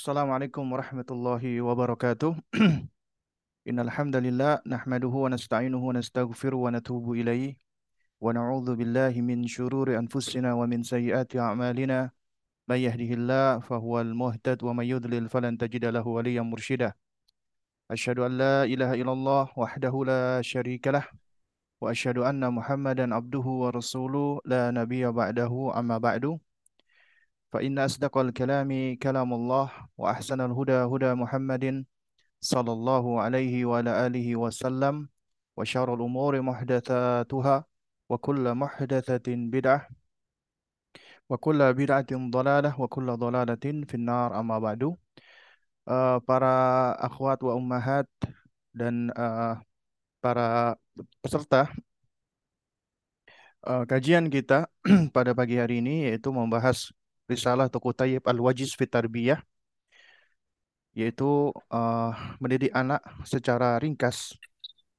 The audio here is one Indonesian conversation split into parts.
Assalamualaikum warahmatullahi wabarakatuh. Innal hamdalillah nahmaduhu wa nasta'inuhu wa nastaghfiruhu wa natubu ilaihi wa na'udzu billahi min shururi anfusina wa min sayyiati a'malina. May yahdihillahu fahuwal muhtad wa may yudlil falan tajida lahu waliyyan mursyida. Asyhadu an la ilaha illallah wahdahu la syarika lah wa asyhadu anna Muhammadan abduhu wa rasuluhu la nabiyya ba'dahu amma ba'du. فإن أصدق الكلام كلام الله وأحسن الهدى هدى محمد صلى الله عليه وعلى آله وسلم وشر الأمور محدثاتها وكل محدثة بدعة وكل بدعة ضلالة وكل ضلالة في النار. أما بعد uh, para akhwat wa ummahat dan uh, para peserta uh, kajian kita pada pagi hari ini yaitu membahas risalah atau kutayib Al-Wajiz fi Tarbiyah yaitu uh, mendidik anak secara ringkas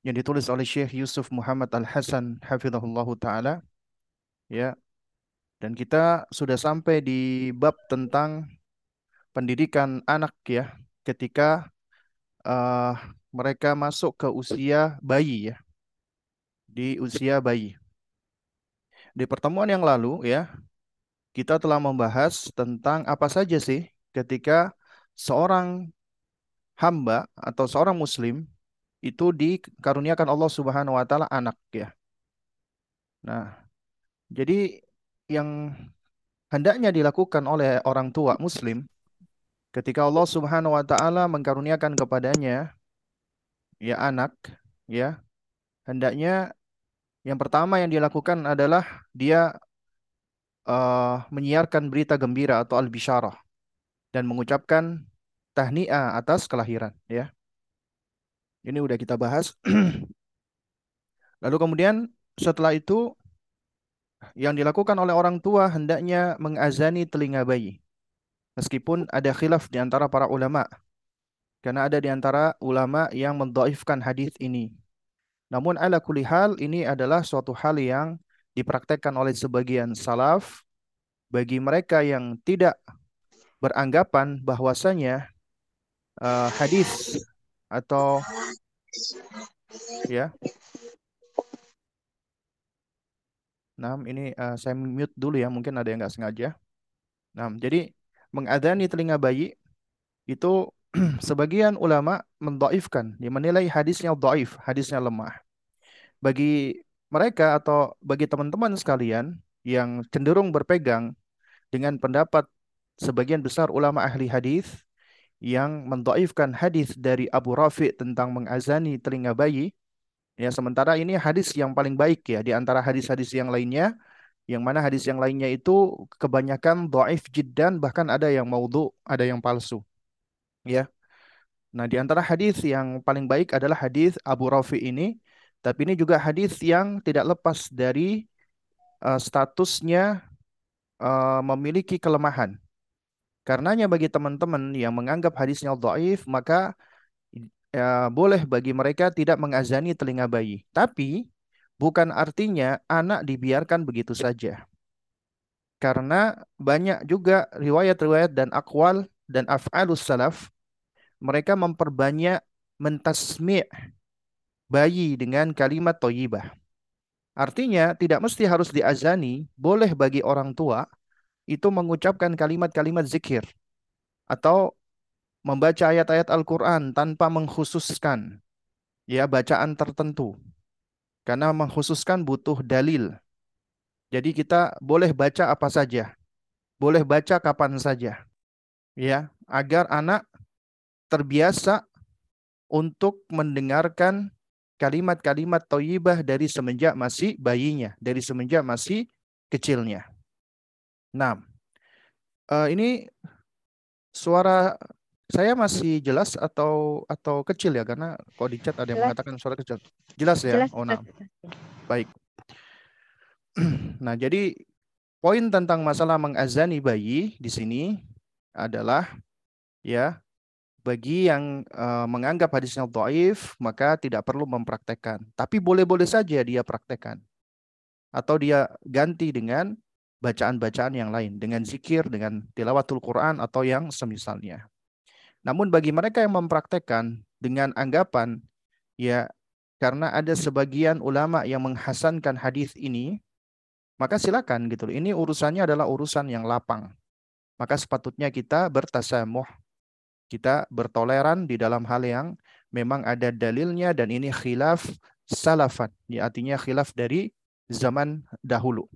yang ditulis oleh Syekh Yusuf Muhammad Al-Hasan hafizahullah taala ya. Dan kita sudah sampai di bab tentang pendidikan anak ya ketika uh, mereka masuk ke usia bayi ya. Di usia bayi. Di pertemuan yang lalu ya kita telah membahas tentang apa saja sih ketika seorang hamba atau seorang muslim itu dikaruniakan Allah Subhanahu wa taala anak ya. Nah, jadi yang hendaknya dilakukan oleh orang tua muslim ketika Allah Subhanahu wa taala mengkaruniakan kepadanya ya anak ya, hendaknya yang pertama yang dilakukan adalah dia uh, menyiarkan berita gembira atau al-bisyarah dan mengucapkan tahniah atas kelahiran ya. Ini udah kita bahas. Lalu kemudian setelah itu yang dilakukan oleh orang tua hendaknya mengazani telinga bayi. Meskipun ada khilaf di antara para ulama. Karena ada di antara ulama yang mendaifkan hadis ini. Namun ala kulli hal ini adalah suatu hal yang dipraktekkan oleh sebagian salaf bagi mereka yang tidak beranggapan bahwasanya uh, hadis atau ya Nah, ini uh, saya mute dulu ya, mungkin ada yang nggak sengaja. Nah, jadi mengadani telinga bayi itu sebagian ulama mendaifkan, dia menilai hadisnya daif, hadisnya lemah. Bagi mereka atau bagi teman-teman sekalian yang cenderung berpegang dengan pendapat sebagian besar ulama ahli hadis yang mendoifkan hadis dari Abu Rafi tentang mengazani telinga bayi. Ya, sementara ini hadis yang paling baik ya di antara hadis-hadis yang lainnya, yang mana hadis yang lainnya itu kebanyakan doif jiddan bahkan ada yang maudhu, ada yang palsu. Ya. Nah, di antara hadis yang paling baik adalah hadis Abu Rafi ini tapi ini juga hadis yang tidak lepas dari uh, statusnya uh, memiliki kelemahan. Karenanya bagi teman-teman yang menganggap hadisnya dhaif, maka ya, boleh bagi mereka tidak mengazani telinga bayi. Tapi bukan artinya anak dibiarkan begitu saja. Karena banyak juga riwayat-riwayat dan akwal dan af'alus salaf mereka memperbanyak mentasmi' bayi dengan kalimat toyibah. Artinya tidak mesti harus diazani, boleh bagi orang tua itu mengucapkan kalimat-kalimat zikir atau membaca ayat-ayat Al-Quran tanpa mengkhususkan ya bacaan tertentu. Karena mengkhususkan butuh dalil. Jadi kita boleh baca apa saja. Boleh baca kapan saja. Ya, agar anak terbiasa untuk mendengarkan kalimat-kalimat toyibah dari semenjak masih bayinya, dari semenjak masih kecilnya. Nah, uh, ini suara saya masih jelas atau atau kecil ya karena kok di chat ada yang jelas. mengatakan suara kecil. Jelas ya? Jelas, oh, nah. Baik. Nah, jadi poin tentang masalah mengazani bayi di sini adalah ya bagi yang uh, menganggap hadisnya dhaif maka tidak perlu mempraktekkan tapi boleh-boleh saja dia praktekkan atau dia ganti dengan bacaan-bacaan yang lain dengan zikir dengan tilawatul Quran atau yang semisalnya Namun bagi mereka yang mempraktekkan dengan anggapan ya karena ada sebagian ulama yang menghasankan hadis ini, maka silakan gitu. Ini urusannya adalah urusan yang lapang. Maka sepatutnya kita bertasamuh. Kita bertoleran di dalam hal yang memang ada dalilnya dan ini khilaf salafat. Ya, artinya khilaf dari zaman dahulu.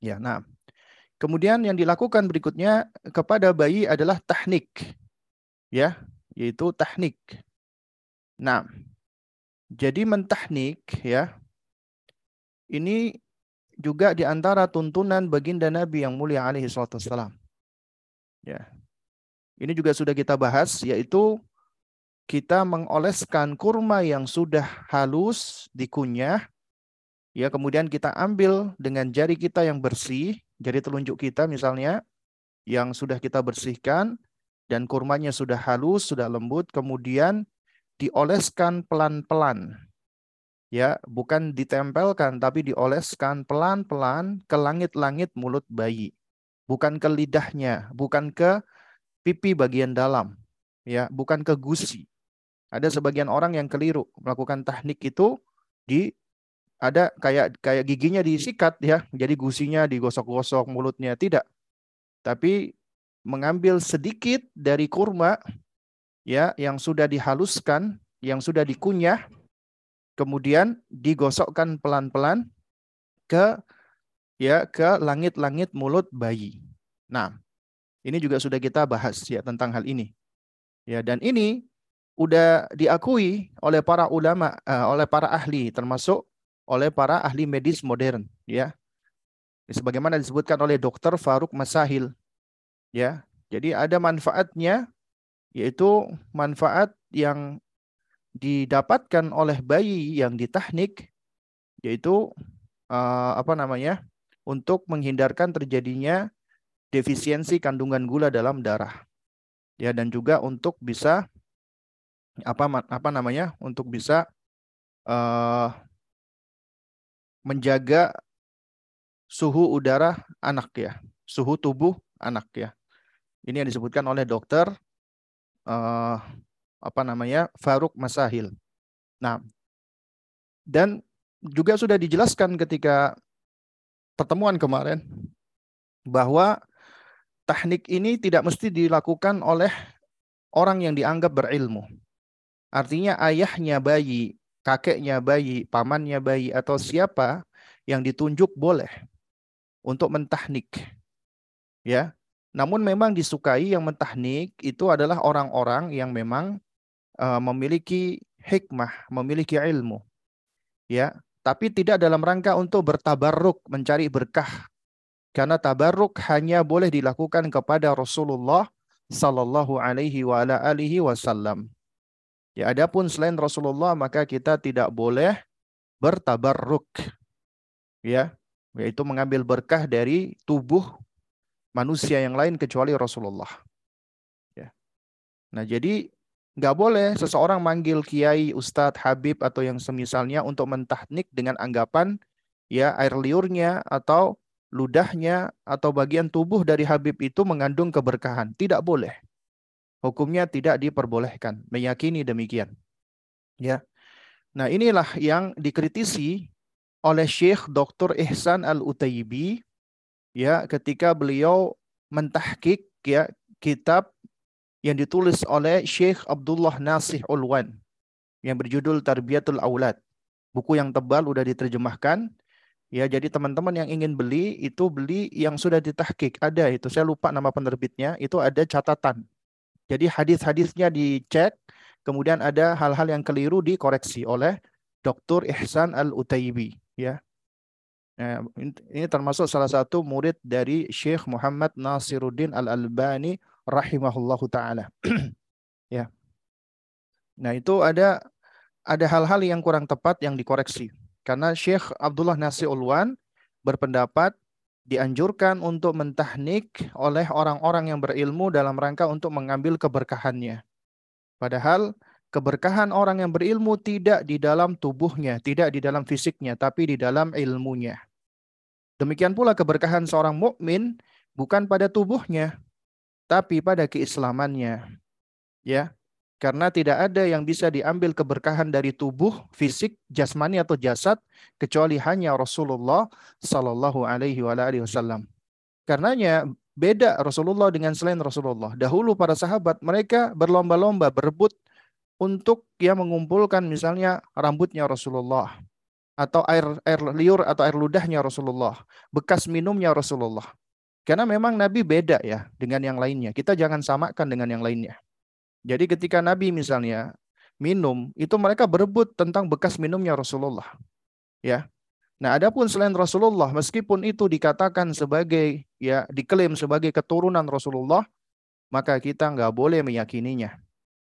Ya, nah. Kemudian yang dilakukan berikutnya kepada bayi adalah teknik. Ya, yaitu teknik. Nah, jadi mentahnik ya. Ini juga di antara tuntunan baginda Nabi yang mulia alaihi salatu Ya. Ini juga sudah kita bahas yaitu kita mengoleskan kurma yang sudah halus dikunyah ya kemudian kita ambil dengan jari kita yang bersih, jari telunjuk kita misalnya yang sudah kita bersihkan dan kurmanya sudah halus, sudah lembut, kemudian dioleskan pelan-pelan. Ya, bukan ditempelkan tapi dioleskan pelan-pelan ke langit-langit mulut bayi. Bukan ke lidahnya, bukan ke pipi bagian dalam. Ya, bukan ke gusi. Ada sebagian orang yang keliru melakukan teknik itu di ada kayak kayak giginya disikat ya, jadi gusinya digosok-gosok mulutnya tidak. Tapi mengambil sedikit dari kurma ya yang sudah dihaluskan, yang sudah dikunyah, kemudian digosokkan pelan-pelan ke ya ke langit-langit mulut bayi. Nah, ini juga sudah kita bahas ya tentang hal ini. Ya, dan ini udah diakui oleh para ulama, uh, oleh para ahli termasuk oleh para ahli medis modern, ya. Sebagaimana disebutkan oleh Dr. Faruk Masahil. Ya. Jadi ada manfaatnya yaitu manfaat yang didapatkan oleh bayi yang ditahnik yaitu uh, apa namanya untuk menghindarkan terjadinya defisiensi kandungan gula dalam darah. Ya dan juga untuk bisa apa apa namanya untuk bisa uh, menjaga suhu udara anak ya. Suhu tubuh anak ya. Ini yang disebutkan oleh dokter uh, apa namanya Faruk Masahil. Nah, dan juga sudah dijelaskan ketika pertemuan kemarin bahwa teknik ini tidak mesti dilakukan oleh orang yang dianggap berilmu. Artinya ayahnya bayi, kakeknya bayi, pamannya bayi atau siapa yang ditunjuk boleh untuk mentahnik. Ya, namun memang disukai yang mentahnik itu adalah orang-orang yang memang uh, memiliki hikmah, memiliki ilmu. Ya, tapi tidak dalam rangka untuk bertabarruk, mencari berkah. Karena tabarruk hanya boleh dilakukan kepada Rasulullah sallallahu alaihi wa ala alihi wasallam. Ya, adapun selain Rasulullah maka kita tidak boleh bertabarruk. Ya, yaitu mengambil berkah dari tubuh manusia yang lain kecuali Rasulullah. Ya. Nah jadi nggak boleh seseorang manggil kiai, ustadz, habib atau yang semisalnya untuk mentahnik dengan anggapan ya air liurnya atau ludahnya atau bagian tubuh dari habib itu mengandung keberkahan. Tidak boleh. Hukumnya tidak diperbolehkan. Meyakini demikian. Ya. Nah inilah yang dikritisi oleh Syekh Dr. Ihsan Al-Utaibi ya ketika beliau mentahkik ya kitab yang ditulis oleh Syekh Abdullah Nasih Ulwan yang berjudul Tarbiyatul Aulad. Buku yang tebal udah diterjemahkan. Ya, jadi teman-teman yang ingin beli itu beli yang sudah ditahkik. Ada itu, saya lupa nama penerbitnya, itu ada catatan. Jadi hadis-hadisnya dicek, kemudian ada hal-hal yang keliru dikoreksi oleh Dr. Ihsan Al-Utaibi, ya. Nah, ini termasuk salah satu murid dari Syekh Muhammad Nasiruddin Al-Albani rahimahullahu taala. ya. Nah, itu ada ada hal-hal yang kurang tepat yang dikoreksi. Karena Syekh Abdullah Nasir Ulwan berpendapat dianjurkan untuk mentahnik oleh orang-orang yang berilmu dalam rangka untuk mengambil keberkahannya. Padahal keberkahan orang yang berilmu tidak di dalam tubuhnya, tidak di dalam fisiknya, tapi di dalam ilmunya. Demikian pula keberkahan seorang mukmin bukan pada tubuhnya, tapi pada keislamannya. Ya, karena tidak ada yang bisa diambil keberkahan dari tubuh, fisik, jasmani atau jasad kecuali hanya Rasulullah Sallallahu Alaihi Wasallam. Karenanya beda Rasulullah dengan selain Rasulullah. Dahulu para sahabat mereka berlomba-lomba berebut untuk ya mengumpulkan misalnya rambutnya Rasulullah atau air air liur atau air ludahnya Rasulullah, bekas minumnya Rasulullah. Karena memang Nabi beda ya dengan yang lainnya. Kita jangan samakan dengan yang lainnya. Jadi ketika Nabi misalnya minum, itu mereka berebut tentang bekas minumnya Rasulullah. Ya. Nah, adapun selain Rasulullah, meskipun itu dikatakan sebagai ya diklaim sebagai keturunan Rasulullah, maka kita nggak boleh meyakininya.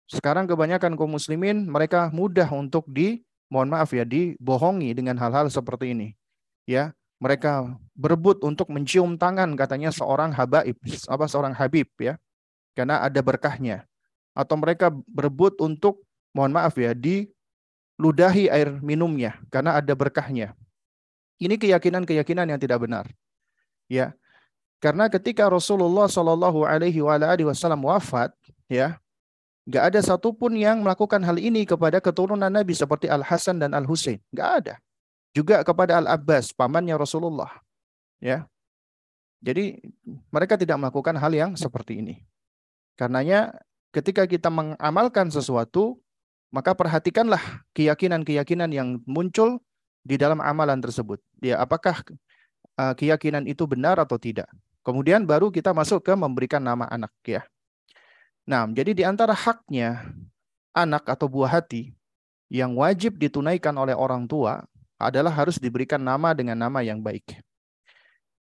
Sekarang kebanyakan kaum muslimin mereka mudah untuk di mohon maaf ya dibohongi dengan hal-hal seperti ini. Ya, mereka berebut untuk mencium tangan katanya seorang habaib, apa seorang habib ya. Karena ada berkahnya atau mereka berebut untuk mohon maaf ya di ludahi air minumnya karena ada berkahnya. Ini keyakinan-keyakinan yang tidak benar. Ya. Karena ketika Rasulullah Shallallahu alaihi wasallam wafat, ya, nggak ada satupun yang melakukan hal ini kepada keturunan Nabi seperti Al Hasan dan Al Husain, nggak ada. Juga kepada Al Abbas, pamannya Rasulullah, ya. Jadi mereka tidak melakukan hal yang seperti ini. Karenanya ketika kita mengamalkan sesuatu, maka perhatikanlah keyakinan-keyakinan yang muncul di dalam amalan tersebut. Ya, apakah uh, keyakinan itu benar atau tidak? Kemudian baru kita masuk ke memberikan nama anak ya. Nah, jadi di antara haknya anak atau buah hati yang wajib ditunaikan oleh orang tua adalah harus diberikan nama dengan nama yang baik.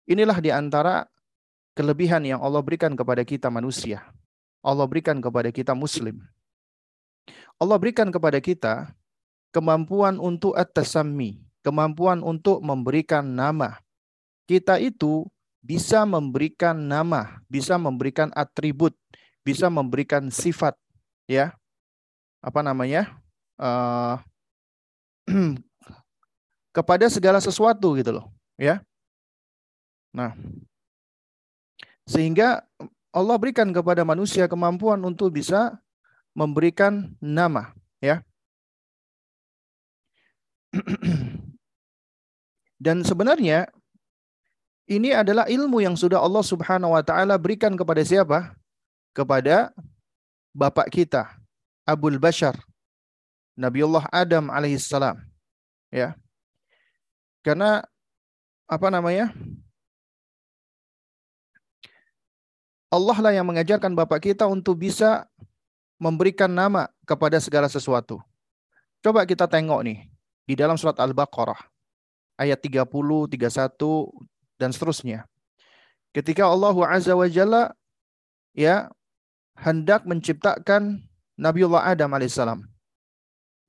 Inilah di antara kelebihan yang Allah berikan kepada kita manusia. Allah berikan kepada kita muslim. Allah berikan kepada kita kemampuan untuk at-tasammi, kemampuan untuk memberikan nama. Kita itu bisa memberikan nama, bisa memberikan atribut, bisa memberikan sifat, ya. Apa namanya? Uh, kepada segala sesuatu gitu loh, ya. Nah, sehingga Allah berikan kepada manusia kemampuan untuk bisa memberikan nama, ya. Dan sebenarnya ini adalah ilmu yang sudah Allah Subhanahu wa taala berikan kepada siapa? Kepada bapak kita, Abul Bashar, Nabiullah Adam alaihissalam. Ya. Karena apa namanya? Allah lah yang mengajarkan bapak kita untuk bisa memberikan nama kepada segala sesuatu. Coba kita tengok nih di dalam surat Al-Baqarah ayat 30, 31 dan seterusnya. Ketika Allah Azza wa Jalla ya hendak menciptakan Nabiullah Adam alaihissalam.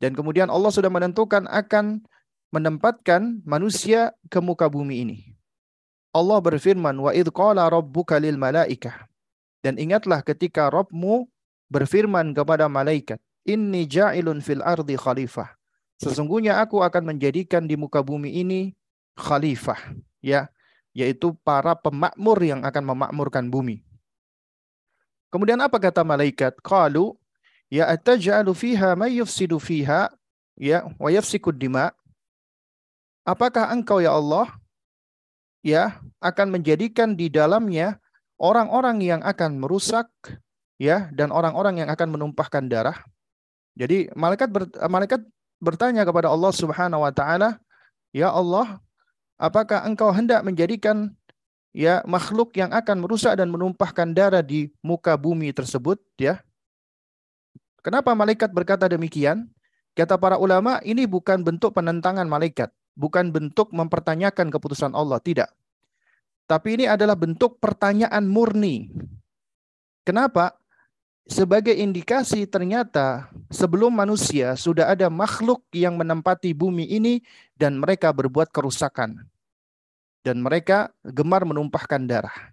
Dan kemudian Allah sudah menentukan akan menempatkan manusia ke muka bumi ini. Allah berfirman, "Wa idh qala rabbuka lil malaikah dan ingatlah ketika Robmu berfirman kepada malaikat, Inni ja'ilun fil ardi khalifah. Sesungguhnya aku akan menjadikan di muka bumi ini khalifah. Ya, yaitu para pemakmur yang akan memakmurkan bumi. Kemudian apa kata malaikat? Qalu ya ataj'alu fiha may yufsidu fiha ya wa yafsikud dima. Apakah engkau ya Allah ya akan menjadikan di dalamnya orang-orang yang akan merusak ya dan orang-orang yang akan menumpahkan darah. Jadi malaikat ber, malaikat bertanya kepada Allah Subhanahu wa taala, "Ya Allah, apakah Engkau hendak menjadikan ya makhluk yang akan merusak dan menumpahkan darah di muka bumi tersebut ya?" Kenapa malaikat berkata demikian? Kata para ulama, ini bukan bentuk penentangan malaikat, bukan bentuk mempertanyakan keputusan Allah, tidak. Tapi ini adalah bentuk pertanyaan murni. Kenapa? Sebagai indikasi ternyata sebelum manusia sudah ada makhluk yang menempati bumi ini dan mereka berbuat kerusakan. Dan mereka gemar menumpahkan darah.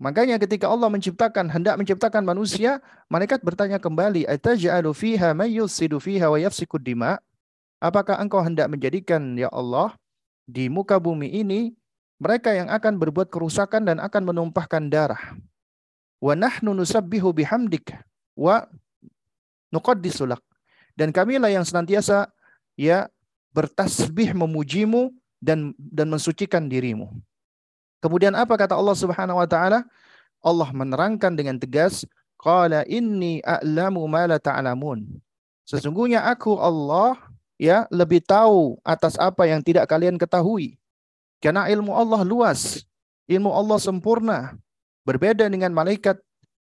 Makanya ketika Allah menciptakan hendak menciptakan manusia, malaikat bertanya kembali, "Ataj'alu fiha fiha wa yafsikud dima?" Apakah engkau hendak menjadikan ya Allah di muka bumi ini mereka yang akan berbuat kerusakan dan akan menumpahkan darah. Wa nahnu nusabbihu bihamdik. wa nuqaddisulak. Dan kamilah yang senantiasa ya bertasbih memujimu dan dan mensucikan dirimu. Kemudian apa kata Allah Subhanahu wa taala? Allah menerangkan dengan tegas, qala inni a'lamu ma la ta'lamun. Sesungguhnya aku Allah ya lebih tahu atas apa yang tidak kalian ketahui. Karena ilmu Allah luas, ilmu Allah sempurna. Berbeda dengan malaikat,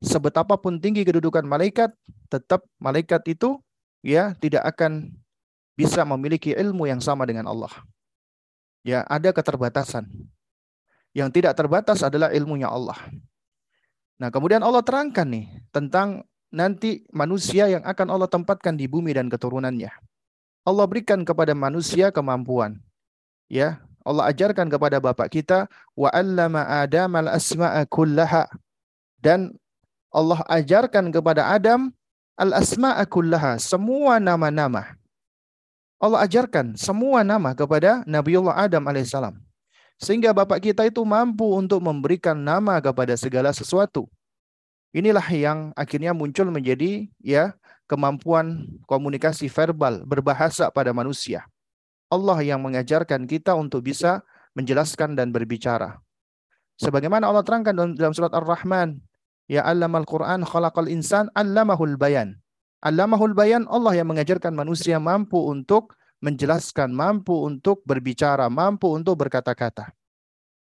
sebetapapun tinggi kedudukan malaikat, tetap malaikat itu ya tidak akan bisa memiliki ilmu yang sama dengan Allah. Ya, ada keterbatasan. Yang tidak terbatas adalah ilmunya Allah. Nah, kemudian Allah terangkan nih tentang nanti manusia yang akan Allah tempatkan di bumi dan keturunannya. Allah berikan kepada manusia kemampuan. Ya, Allah ajarkan kepada bapak kita wa 'allama Adam al-asma'a kullaha dan Allah ajarkan kepada Adam al-asma'a kullaha, semua nama-nama. Allah ajarkan semua nama kepada Nabiullah Adam alaihissalam. Sehingga bapak kita itu mampu untuk memberikan nama kepada segala sesuatu. Inilah yang akhirnya muncul menjadi ya kemampuan komunikasi verbal, berbahasa pada manusia. Allah yang mengajarkan kita untuk bisa menjelaskan dan berbicara. Sebagaimana Allah terangkan dalam surat Ar-Rahman, Ya allamal Quran khalaqal insan allamahul bayan. Allamahul bayan Allah yang mengajarkan manusia mampu untuk menjelaskan, mampu untuk berbicara, mampu untuk berkata-kata.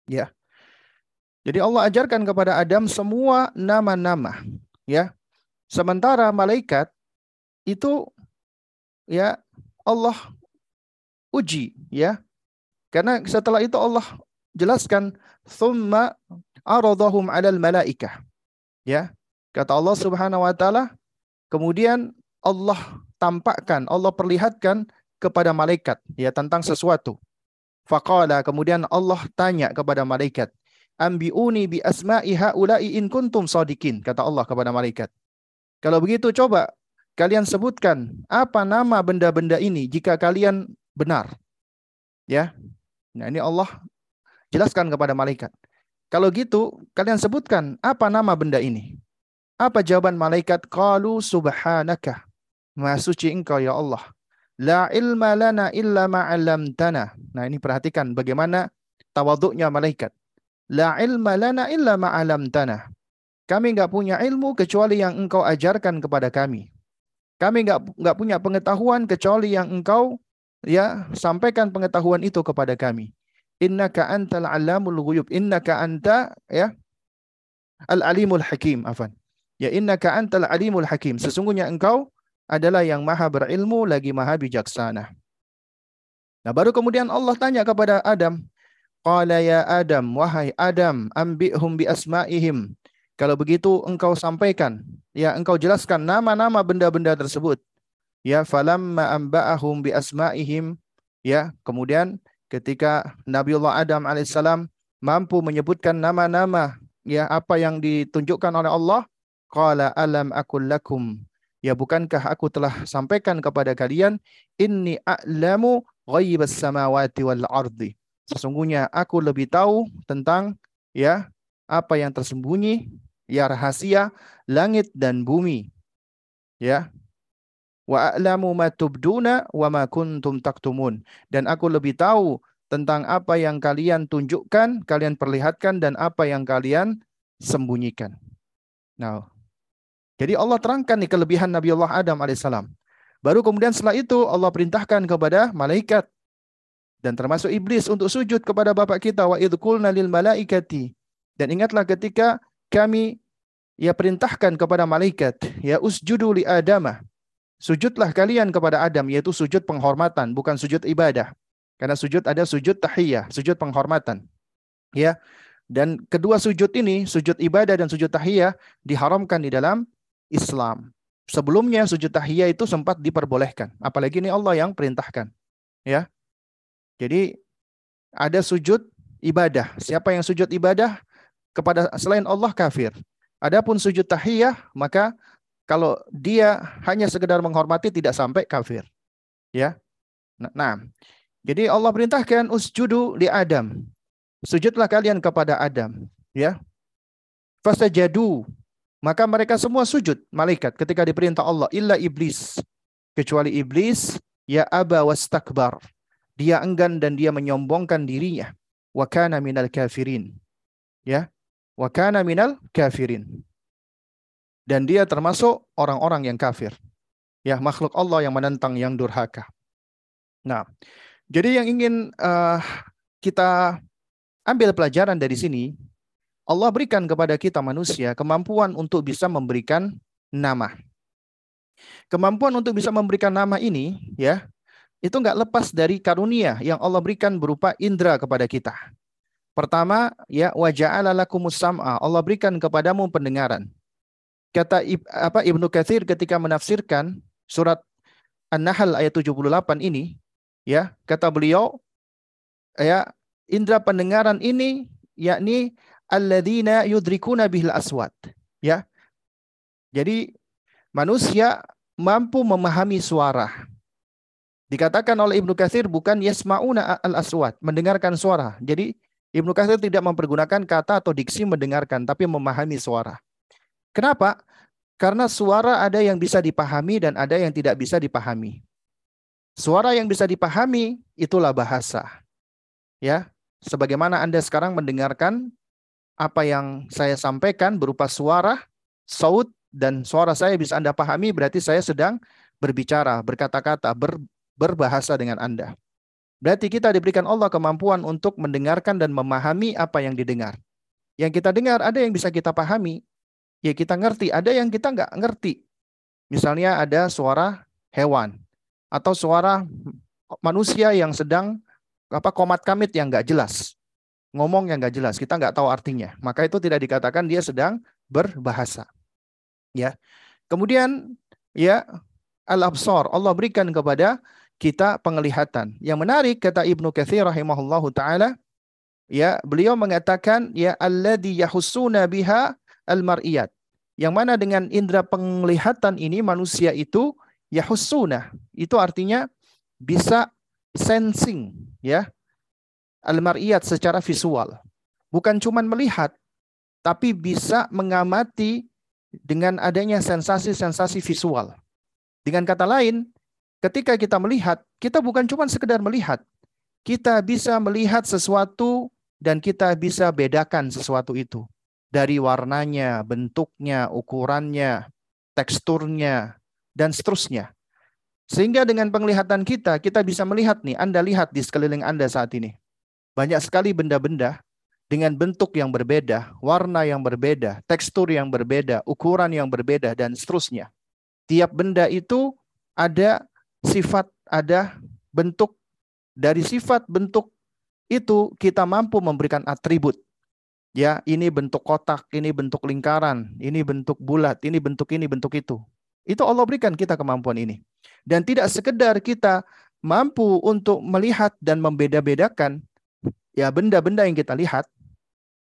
Ya. Jadi Allah ajarkan kepada Adam semua nama-nama, ya. Sementara malaikat itu ya Allah uji, ya. Karena setelah itu Allah jelaskan thumma aradahum 'alal malaikah. Ya. Kata Allah Subhanahu wa taala, kemudian Allah tampakkan, Allah perlihatkan kepada malaikat ya tentang sesuatu. Faqala kemudian Allah tanya kepada malaikat, "Ambiuni bi asma'i haula'i in kuntum sadikin," kata Allah kepada malaikat. Kalau begitu coba kalian sebutkan apa nama benda-benda ini jika kalian benar. Ya. Nah, ini Allah jelaskan kepada malaikat. Kalau gitu, kalian sebutkan apa nama benda ini? Apa jawaban malaikat? Qalu subhanaka. Maha suci engkau ya Allah. La ilma lana illa ma'alamtana. Nah ini perhatikan bagaimana tawaduknya malaikat. La ilma lana illa ma'alamtana. Kami nggak punya ilmu kecuali yang engkau ajarkan kepada kami. Kami nggak nggak punya pengetahuan kecuali yang engkau ya sampaikan pengetahuan itu kepada kami. Innaka antal alamul ghuyub. Innaka anta ya al alimul hakim. Afan. Ya innaka antal alimul hakim. Sesungguhnya engkau adalah yang maha berilmu lagi maha bijaksana. Nah, baru kemudian Allah tanya kepada Adam, Qala ya Adam, wahai Adam, ambihum bi asma'ihim. Kalau begitu engkau sampaikan, ya engkau jelaskan nama-nama benda-benda tersebut. Ya falamma amba'ahum bi asma'ihim. Ya, kemudian ketika Nabiullah Adam alaihissalam mampu menyebutkan nama-nama ya apa yang ditunjukkan oleh Allah, qala alam akul lakum Ya bukankah aku telah sampaikan kepada kalian inni a'lamu ghaibas samawati wal ardi. Sesungguhnya aku lebih tahu tentang ya apa yang tersembunyi, ya rahasia langit dan bumi. Ya. Wa a'lamu ma tubduna wa ma kuntum taktumun. Dan aku lebih tahu tentang apa yang kalian tunjukkan, kalian perlihatkan dan apa yang kalian sembunyikan. Nah, jadi Allah terangkan nih kelebihan Nabi Allah Adam alaihissalam. Baru kemudian setelah itu Allah perintahkan kepada malaikat dan termasuk iblis untuk sujud kepada bapak kita wa idqulna lil malaikati. Dan ingatlah ketika kami ya perintahkan kepada malaikat ya usjudu li adamah. Sujudlah kalian kepada Adam yaitu sujud penghormatan bukan sujud ibadah. Karena sujud ada sujud tahiyah, sujud penghormatan. Ya. Dan kedua sujud ini, sujud ibadah dan sujud tahiyah diharamkan di dalam Islam. Sebelumnya sujud tahiyah itu sempat diperbolehkan, apalagi ini Allah yang perintahkan. Ya. Jadi ada sujud ibadah. Siapa yang sujud ibadah kepada selain Allah kafir. Adapun sujud tahiyah maka kalau dia hanya sekedar menghormati tidak sampai kafir. Ya. Nah, nah. jadi Allah perintahkan usjudu li Adam. Sujudlah kalian kepada Adam, ya. Fasajadu Maka mereka semua sujud malaikat ketika diperintah Allah illa iblis kecuali iblis ya aba wastakbar. Dia enggan dan dia menyombongkan dirinya. Wa kana minal kafirin. Ya. Wa kana minal kafirin. Dan dia termasuk orang-orang yang kafir. Ya, makhluk Allah yang menentang yang durhaka. Nah, jadi yang ingin uh, kita ambil pelajaran dari sini, Allah berikan kepada kita manusia kemampuan untuk bisa memberikan nama. Kemampuan untuk bisa memberikan nama ini, ya, itu nggak lepas dari karunia yang Allah berikan berupa indera kepada kita. Pertama, ya lakumus sam'a. Allah berikan kepadamu pendengaran. Kata apa Ibnu Katsir ketika menafsirkan surat An-Nahl ayat 78 ini, ya, kata beliau ya indera pendengaran ini yakni alladzina yudrikuna bihil aswat. Ya. Jadi manusia mampu memahami suara. Dikatakan oleh Ibnu Katsir bukan yasmauna al-aswat, mendengarkan suara. Jadi Ibnu Katsir tidak mempergunakan kata atau diksi mendengarkan, tapi memahami suara. Kenapa? Karena suara ada yang bisa dipahami dan ada yang tidak bisa dipahami. Suara yang bisa dipahami itulah bahasa. Ya, sebagaimana Anda sekarang mendengarkan apa yang saya sampaikan berupa suara, saut dan suara saya bisa Anda pahami berarti saya sedang berbicara, berkata-kata, ber, berbahasa dengan Anda. Berarti kita diberikan Allah kemampuan untuk mendengarkan dan memahami apa yang didengar. Yang kita dengar ada yang bisa kita pahami, ya kita ngerti, ada yang kita nggak ngerti. Misalnya ada suara hewan atau suara manusia yang sedang apa komat kamit yang nggak jelas ngomong yang nggak jelas, kita nggak tahu artinya. Maka itu tidak dikatakan dia sedang berbahasa. Ya. Kemudian ya al-absar Allah berikan kepada kita penglihatan. Yang menarik kata Ibnu Katsir rahimahullahu taala ya beliau mengatakan ya alladhi yahussuna biha al-mar'iyat. Yang mana dengan indera penglihatan ini manusia itu yahussuna. Itu artinya bisa sensing ya al-mar'iyat secara visual. Bukan cuma melihat, tapi bisa mengamati dengan adanya sensasi-sensasi visual. Dengan kata lain, ketika kita melihat, kita bukan cuma sekedar melihat. Kita bisa melihat sesuatu dan kita bisa bedakan sesuatu itu. Dari warnanya, bentuknya, ukurannya, teksturnya, dan seterusnya. Sehingga dengan penglihatan kita, kita bisa melihat nih, Anda lihat di sekeliling Anda saat ini. Banyak sekali benda-benda dengan bentuk yang berbeda, warna yang berbeda, tekstur yang berbeda, ukuran yang berbeda, dan seterusnya. Tiap benda itu ada sifat, ada bentuk. Dari sifat bentuk itu kita mampu memberikan atribut. Ya, ini bentuk kotak, ini bentuk lingkaran, ini bentuk bulat, ini bentuk ini, bentuk itu. Itu Allah berikan kita kemampuan ini. Dan tidak sekedar kita mampu untuk melihat dan membeda-bedakan, ya benda-benda yang kita lihat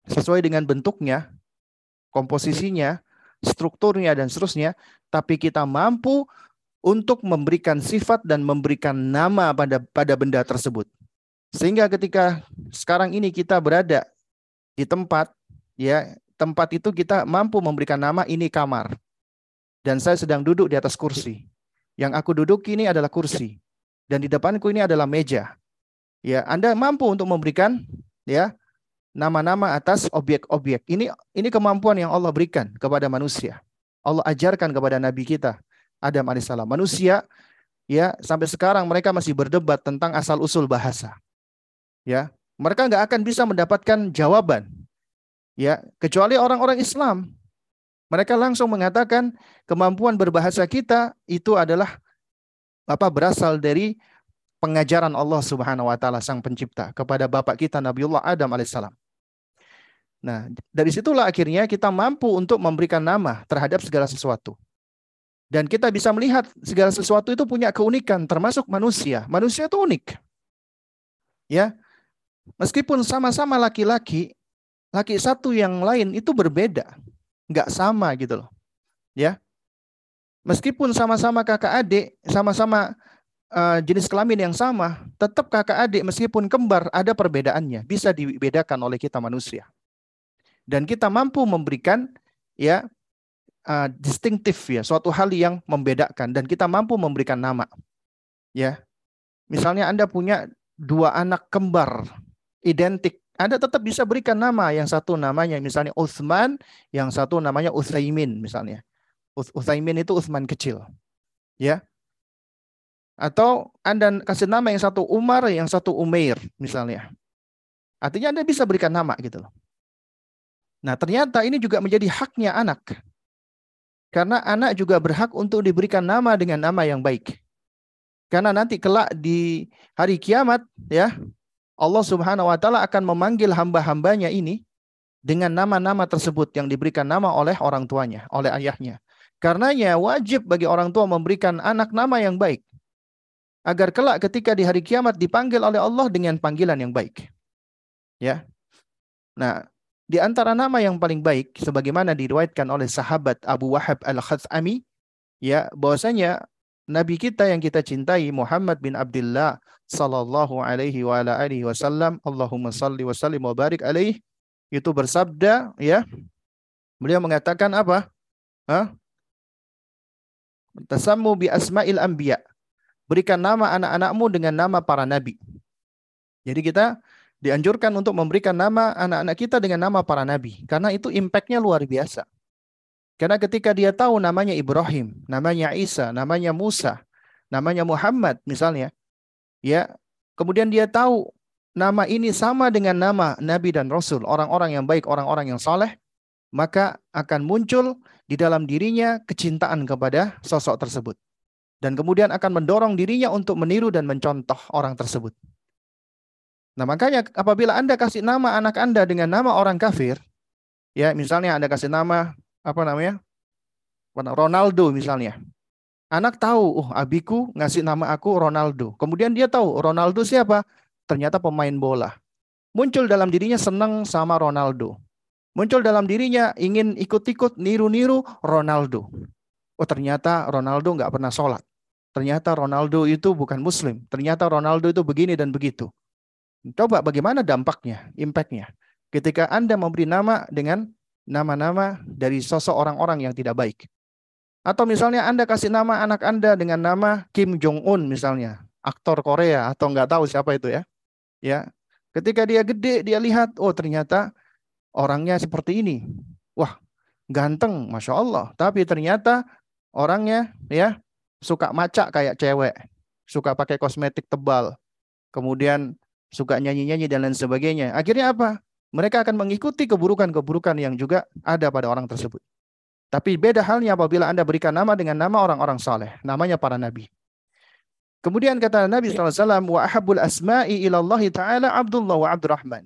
sesuai dengan bentuknya, komposisinya, strukturnya dan seterusnya, tapi kita mampu untuk memberikan sifat dan memberikan nama pada pada benda tersebut. Sehingga ketika sekarang ini kita berada di tempat ya, tempat itu kita mampu memberikan nama ini kamar. Dan saya sedang duduk di atas kursi. Yang aku duduk ini adalah kursi. Dan di depanku ini adalah meja. Ya, Anda mampu untuk memberikan ya nama-nama atas objek-objek. Ini ini kemampuan yang Allah berikan kepada manusia. Allah ajarkan kepada nabi kita Adam alaihissalam. Manusia ya sampai sekarang mereka masih berdebat tentang asal usul bahasa. Ya, mereka nggak akan bisa mendapatkan jawaban. Ya, kecuali orang-orang Islam. Mereka langsung mengatakan kemampuan berbahasa kita itu adalah apa berasal dari pengajaran Allah Subhanahu wa taala sang pencipta kepada bapak kita Nabiullah Adam alaihissalam. Nah, dari situlah akhirnya kita mampu untuk memberikan nama terhadap segala sesuatu. Dan kita bisa melihat segala sesuatu itu punya keunikan termasuk manusia. Manusia itu unik. Ya. Meskipun sama-sama laki-laki, laki satu yang lain itu berbeda. Enggak sama gitu loh. Ya. Meskipun sama-sama kakak adik, sama-sama uh, jenis kelamin yang sama, tetap kakak adik meskipun kembar ada perbedaannya, bisa dibedakan oleh kita manusia. Dan kita mampu memberikan ya uh, distintif ya, suatu hal yang membedakan dan kita mampu memberikan nama. Ya. Misalnya Anda punya dua anak kembar identik, Anda tetap bisa berikan nama. Yang satu namanya misalnya Uthman, yang satu namanya Uthaimin misalnya. Uthaimin itu Uthman kecil. Ya. Atau Anda kasih nama yang satu Umar, yang satu Umair misalnya. Artinya Anda bisa berikan nama gitu loh. Nah, ternyata ini juga menjadi haknya anak. Karena anak juga berhak untuk diberikan nama dengan nama yang baik. Karena nanti kelak di hari kiamat ya, Allah Subhanahu wa taala akan memanggil hamba-hambanya ini dengan nama-nama tersebut yang diberikan nama oleh orang tuanya, oleh ayahnya. Karenanya wajib bagi orang tua memberikan anak nama yang baik. Agar kelak ketika di hari kiamat dipanggil oleh Allah dengan panggilan yang baik. Ya. Nah, di antara nama yang paling baik sebagaimana diriwayatkan oleh sahabat Abu Wahab Al-Khatsami ya bahwasanya nabi kita yang kita cintai Muhammad bin Abdullah sallallahu alaihi wa ala alihi wasallam Allahumma salli wa sallim wa barik alaihi itu bersabda ya beliau mengatakan apa? Hah? Tasammu bi asma'il anbiya. Berikan nama anak-anakmu dengan nama para nabi. Jadi kita dianjurkan untuk memberikan nama anak-anak kita dengan nama para nabi karena itu impactnya luar biasa. Karena ketika dia tahu namanya Ibrahim, namanya Isa, namanya Musa, namanya Muhammad misalnya, ya, kemudian dia tahu nama ini sama dengan nama nabi dan rasul, orang-orang yang baik, orang-orang yang saleh, maka akan muncul di dalam dirinya kecintaan kepada sosok tersebut. Dan kemudian akan mendorong dirinya untuk meniru dan mencontoh orang tersebut. Nah, makanya apabila Anda kasih nama anak Anda dengan nama orang kafir, ya misalnya Anda kasih nama apa namanya? Ronaldo misalnya. Anak tahu, oh abiku ngasih nama aku Ronaldo. Kemudian dia tahu Ronaldo siapa? Ternyata pemain bola. Muncul dalam dirinya senang sama Ronaldo. Muncul dalam dirinya ingin ikut-ikut niru-niru Ronaldo. Oh ternyata Ronaldo nggak pernah sholat. Ternyata Ronaldo itu bukan muslim. Ternyata Ronaldo itu begini dan begitu. Coba bagaimana dampaknya, impactnya. Ketika Anda memberi nama dengan nama-nama dari sosok orang-orang yang tidak baik. Atau misalnya Anda kasih nama anak Anda dengan nama Kim Jong-un misalnya. Aktor Korea atau nggak tahu siapa itu ya. Ya, Ketika dia gede, dia lihat, oh ternyata orangnya seperti ini. Wah, ganteng, Masya Allah. Tapi ternyata orangnya ya suka macak kayak cewek. Suka pakai kosmetik tebal. Kemudian suka nyanyi-nyanyi dan lain sebagainya. Akhirnya apa? Mereka akan mengikuti keburukan-keburukan yang juga ada pada orang tersebut. Tapi beda halnya apabila Anda berikan nama dengan nama orang-orang saleh, namanya para nabi. Kemudian kata Nabi SAW, wa ahabul asma'i ilallahi ta'ala Abdullah wa Abdurrahman.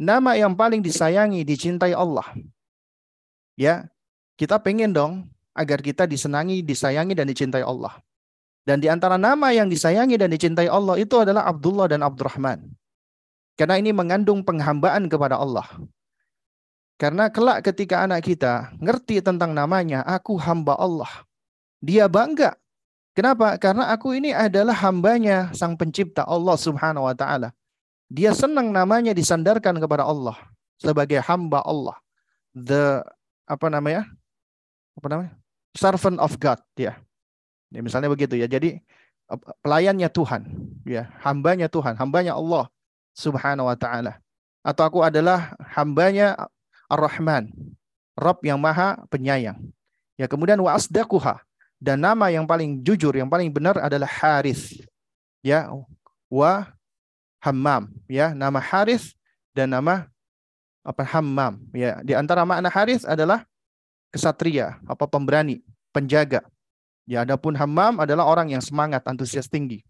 Nama yang paling disayangi, dicintai Allah. Ya, kita pengen dong agar kita disenangi, disayangi, dan dicintai Allah. Dan di antara nama yang disayangi dan dicintai Allah itu adalah Abdullah dan Abdurrahman. Karena ini mengandung penghambaan kepada Allah. Karena kelak ketika anak kita ngerti tentang namanya, aku hamba Allah. Dia bangga. Kenapa? Karena aku ini adalah hambanya sang pencipta Allah subhanahu wa ta'ala. Dia senang namanya disandarkan kepada Allah. Sebagai hamba Allah. The, apa namanya? Apa namanya? Servant of God. Ya. Ya, misalnya begitu ya. Jadi pelayannya Tuhan, ya, hambanya Tuhan, hambanya Allah Subhanahu wa taala. Atau aku adalah hambanya Ar-Rahman, Rob yang Maha Penyayang. Ya, kemudian wa asdaquha dan nama yang paling jujur, yang paling benar adalah Haris. Ya, wa Hammam, ya, nama Haris dan nama apa Hammam, ya. Di antara makna Haris adalah kesatria, apa pemberani, penjaga. Ya, adapun Hammam adalah orang yang semangat, antusias tinggi.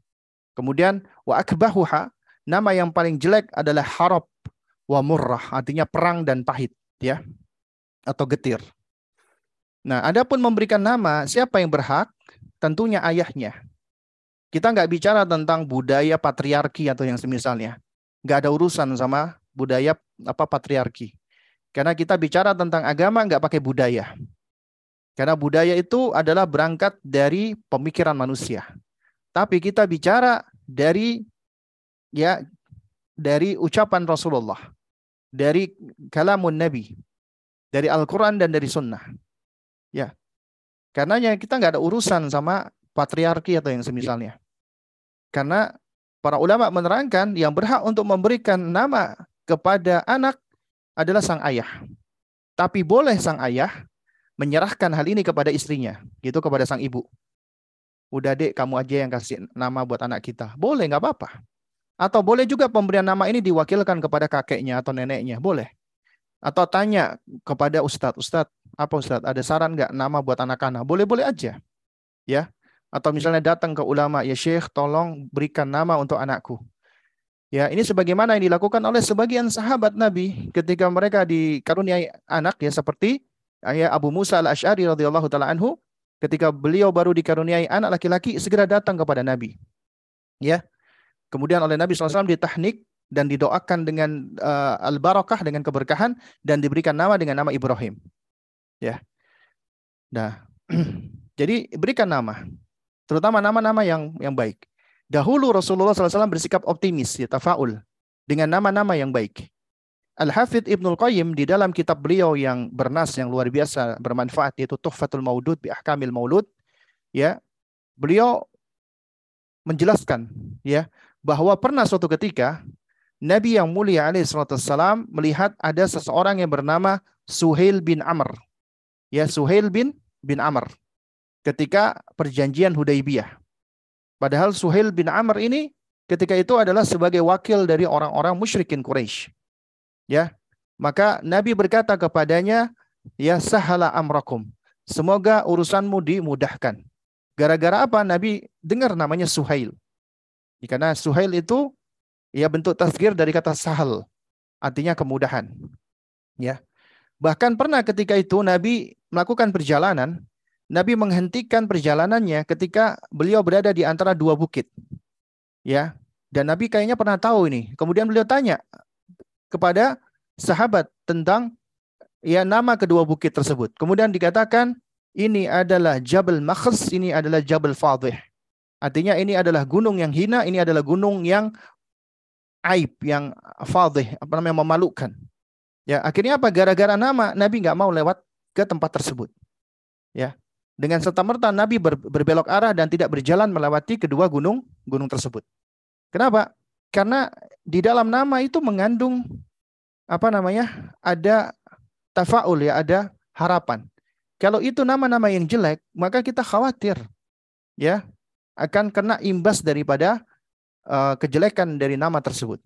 Kemudian wa akbahuha, nama yang paling jelek adalah harab wa murrah, artinya perang dan pahit, ya. Atau getir. Nah, adapun memberikan nama, siapa yang berhak? Tentunya ayahnya. Kita nggak bicara tentang budaya patriarki atau yang semisalnya. Nggak ada urusan sama budaya apa patriarki. Karena kita bicara tentang agama nggak pakai budaya. Karena budaya itu adalah berangkat dari pemikiran manusia. Tapi kita bicara dari ya dari ucapan Rasulullah, dari kalamun Nabi, dari Al-Quran dan dari Sunnah. Ya. Karenanya kita nggak ada urusan sama patriarki atau yang semisalnya. Karena para ulama menerangkan yang berhak untuk memberikan nama kepada anak adalah sang ayah. Tapi boleh sang ayah menyerahkan hal ini kepada istrinya, gitu kepada sang ibu. Udah dek, kamu aja yang kasih nama buat anak kita. Boleh, nggak apa-apa. Atau boleh juga pemberian nama ini diwakilkan kepada kakeknya atau neneknya. Boleh. Atau tanya kepada ustadz, ustadz, apa ustadz, ada saran nggak nama buat anak-anak? Boleh-boleh aja. Ya. Atau misalnya datang ke ulama, ya syekh tolong berikan nama untuk anakku. Ya, ini sebagaimana yang dilakukan oleh sebagian sahabat Nabi ketika mereka dikaruniai anak ya seperti ayah Abu Musa al-Ash'ari radhiyallahu taala anhu ketika beliau baru dikaruniai anak laki-laki segera datang kepada Nabi. Ya. Kemudian oleh Nabi SAW ditahnik dan didoakan dengan uh, al-barakah dengan keberkahan dan diberikan nama dengan nama Ibrahim. Ya. Nah, jadi berikan nama, terutama nama-nama yang yang baik. Dahulu Rasulullah SAW bersikap optimis, ya, tafaul, dengan nama-nama yang baik. Al-Hafidh Ibnul Qayyim di dalam kitab beliau yang bernas yang luar biasa bermanfaat yaitu Tuhfatul Maudud bi Ahkamil Maulud ya beliau menjelaskan ya bahwa pernah suatu ketika Nabi yang mulia alaihissalam melihat ada seseorang yang bernama Suhail bin Amr ya Suhail bin bin Amr ketika perjanjian Hudaybiyah Padahal Suhail bin Amr ini ketika itu adalah sebagai wakil dari orang-orang musyrikin Quraisy. Ya. Maka Nabi berkata kepadanya, "Ya sahala amrakum. Semoga urusanmu dimudahkan." Gara-gara apa? Nabi dengar namanya Suhail. Karena Suhail itu ya bentuk tasgir dari kata sahal, artinya kemudahan. Ya. Bahkan pernah ketika itu Nabi melakukan perjalanan, Nabi menghentikan perjalanannya ketika beliau berada di antara dua bukit. Ya. Dan Nabi kayaknya pernah tahu ini. Kemudian beliau tanya kepada sahabat tentang ya nama kedua bukit tersebut. Kemudian dikatakan ini adalah Jabal Makhs, ini adalah Jabal Fadih. Artinya ini adalah gunung yang hina, ini adalah gunung yang aib, yang fadih, apa namanya memalukan. Ya, akhirnya apa? Gara-gara nama Nabi nggak mau lewat ke tempat tersebut. Ya, dengan serta merta Nabi ber, berbelok arah dan tidak berjalan melewati kedua gunung gunung tersebut. Kenapa? Karena di dalam nama itu mengandung apa namanya? Ada tafaul ya, ada harapan. Kalau itu nama-nama yang jelek, maka kita khawatir ya akan kena imbas daripada uh, kejelekan dari nama tersebut.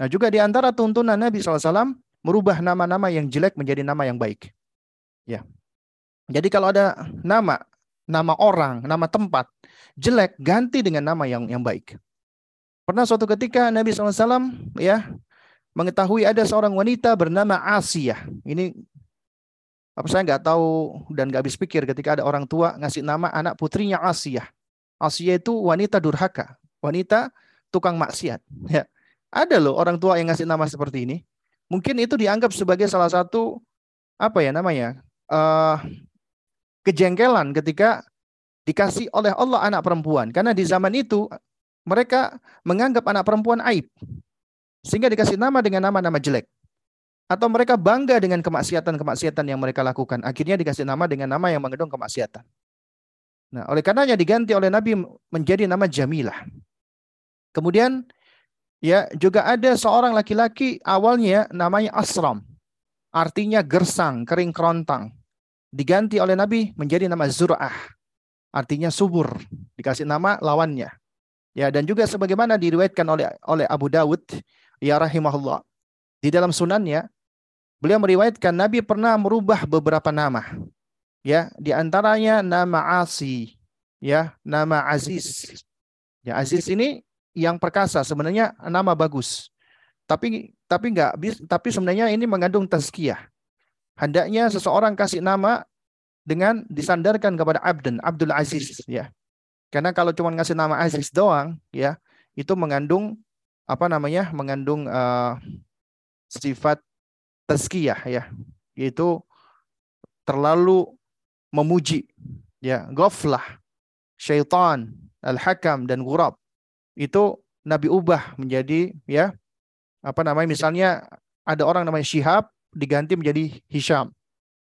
Nah, juga di antara tuntunan Nabi SAW merubah nama-nama yang jelek menjadi nama yang baik. Ya. Jadi kalau ada nama, nama orang, nama tempat jelek, ganti dengan nama yang yang baik. Pernah suatu ketika Nabi SAW ya mengetahui ada seorang wanita bernama Asiyah. Ini apa saya nggak tahu dan nggak habis pikir ketika ada orang tua ngasih nama anak putrinya Asiyah. Asiyah itu wanita durhaka, wanita tukang maksiat. Ya. Ada loh orang tua yang ngasih nama seperti ini. Mungkin itu dianggap sebagai salah satu apa ya namanya uh, kejengkelan ketika dikasih oleh Allah anak perempuan. Karena di zaman itu mereka menganggap anak perempuan aib. Sehingga dikasih nama dengan nama-nama jelek. Atau mereka bangga dengan kemaksiatan-kemaksiatan yang mereka lakukan. Akhirnya dikasih nama dengan nama yang mengandung kemaksiatan. Nah, oleh karenanya diganti oleh Nabi menjadi nama Jamilah. Kemudian ya juga ada seorang laki-laki awalnya namanya Asram. Artinya gersang, kering kerontang diganti oleh Nabi menjadi nama Zur'ah. Artinya subur. Dikasih nama lawannya. Ya, dan juga sebagaimana diriwayatkan oleh oleh Abu Dawud ya rahimahullah. Di dalam sunannya beliau meriwayatkan Nabi pernah merubah beberapa nama. Ya, di antaranya nama Asi, ya, nama Aziz. Ya, Aziz ini yang perkasa sebenarnya nama bagus. Tapi tapi enggak tapi sebenarnya ini mengandung tazkiyah. Hendaknya seseorang kasih nama dengan disandarkan kepada Abdun, Abdul Aziz ya. Karena kalau cuma ngasih nama Aziz doang ya, itu mengandung apa namanya? mengandung uh, sifat tazkiyah ya. Yaitu terlalu memuji ya, ghaflah, syaitan, al-hakam dan ghurab. Itu Nabi ubah menjadi ya apa namanya misalnya ada orang namanya Syihab diganti menjadi Hisham.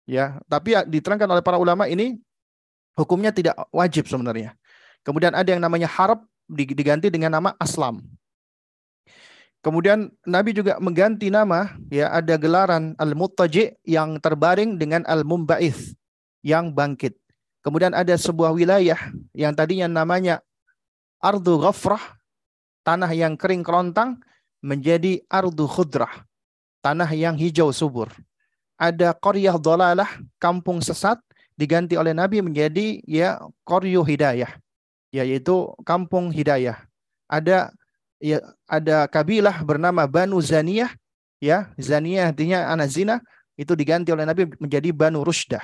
Ya, tapi ya, diterangkan oleh para ulama ini hukumnya tidak wajib sebenarnya. Kemudian ada yang namanya harap diganti dengan nama aslam. Kemudian Nabi juga mengganti nama, ya ada gelaran al-muttaji yang terbaring dengan al-mumba'ith yang bangkit. Kemudian ada sebuah wilayah yang tadinya namanya Ardu Ghafrah, tanah yang kering kerontang, menjadi Ardu Khudrah, tanah yang hijau subur. Ada Qaryah Dolalah, kampung sesat, diganti oleh Nabi menjadi ya Qaryu Hidayah, yaitu kampung hidayah. Ada ya ada kabilah bernama Banu Zaniyah, ya Zaniyah artinya anak zina, itu diganti oleh Nabi menjadi Banu Rushdah.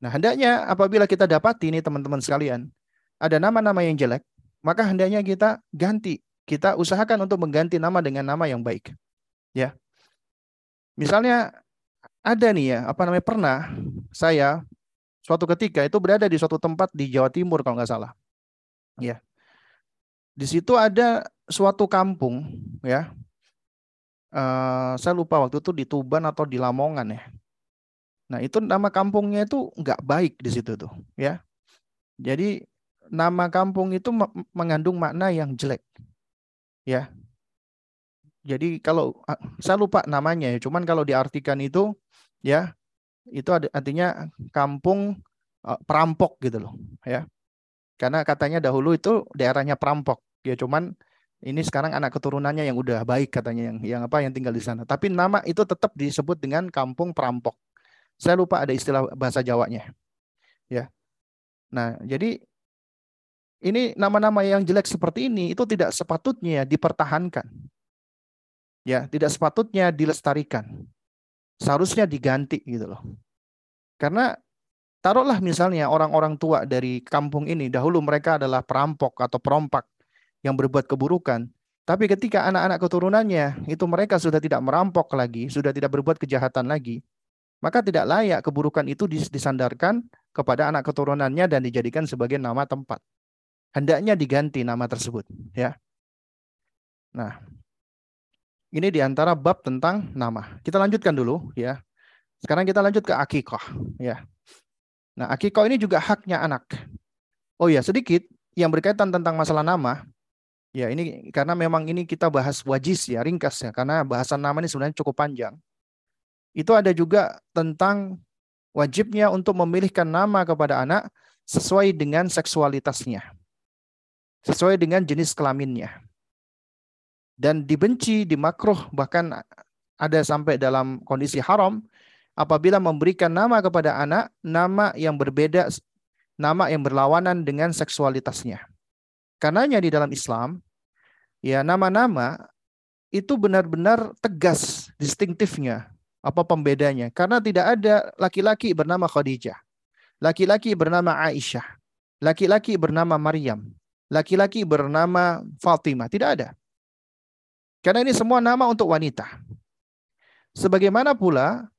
Nah, hendaknya apabila kita dapati ini teman-teman sekalian, ada nama-nama yang jelek, maka hendaknya kita ganti. Kita usahakan untuk mengganti nama dengan nama yang baik. Ya. Misalnya ada nih ya, apa namanya pernah saya suatu ketika itu berada di suatu tempat di Jawa Timur kalau nggak salah. Ya. Di situ ada suatu kampung ya. Uh, saya lupa waktu itu di Tuban atau di Lamongan ya. Nah, itu nama kampungnya itu nggak baik di situ tuh, ya. Jadi nama kampung itu mengandung makna yang jelek. Ya. Jadi kalau saya lupa namanya ya, cuman kalau diartikan itu ya itu artinya kampung uh, perampok gitu loh, ya. Karena katanya dahulu itu daerahnya perampok. Ya cuman ini sekarang anak keturunannya yang udah baik katanya yang yang apa yang tinggal di sana. Tapi nama itu tetap disebut dengan kampung perampok. Saya lupa ada istilah bahasa Jawanya. Ya. Nah, jadi ini nama-nama yang jelek seperti ini itu tidak sepatutnya dipertahankan. Ya, tidak sepatutnya dilestarikan. Seharusnya diganti gitu loh. Karena taruhlah misalnya orang-orang tua dari kampung ini dahulu mereka adalah perampok atau perompak yang berbuat keburukan. Tapi ketika anak-anak keturunannya itu mereka sudah tidak merampok lagi, sudah tidak berbuat kejahatan lagi, maka tidak layak keburukan itu disandarkan kepada anak keturunannya dan dijadikan sebagai nama tempat. Hendaknya diganti nama tersebut, ya. Nah, ini di antara bab tentang nama. Kita lanjutkan dulu, ya. Sekarang kita lanjut ke akikoh, ya. Nah, akikoh ini juga haknya anak. Oh ya, sedikit yang berkaitan tentang masalah nama. Ya, ini karena memang ini kita bahas wajis ya, ringkas ya, karena bahasan nama ini sebenarnya cukup panjang itu ada juga tentang wajibnya untuk memilihkan nama kepada anak sesuai dengan seksualitasnya. Sesuai dengan jenis kelaminnya. Dan dibenci, dimakruh, bahkan ada sampai dalam kondisi haram apabila memberikan nama kepada anak nama yang berbeda, nama yang berlawanan dengan seksualitasnya. Karenanya di dalam Islam, ya nama-nama itu benar-benar tegas distintifnya apa pembedanya? Karena tidak ada laki-laki bernama Khadijah. Laki-laki bernama Aisyah. Laki-laki bernama Maryam. Laki-laki bernama Fatimah. Tidak ada. Karena ini semua nama untuk wanita. Sebagaimana pula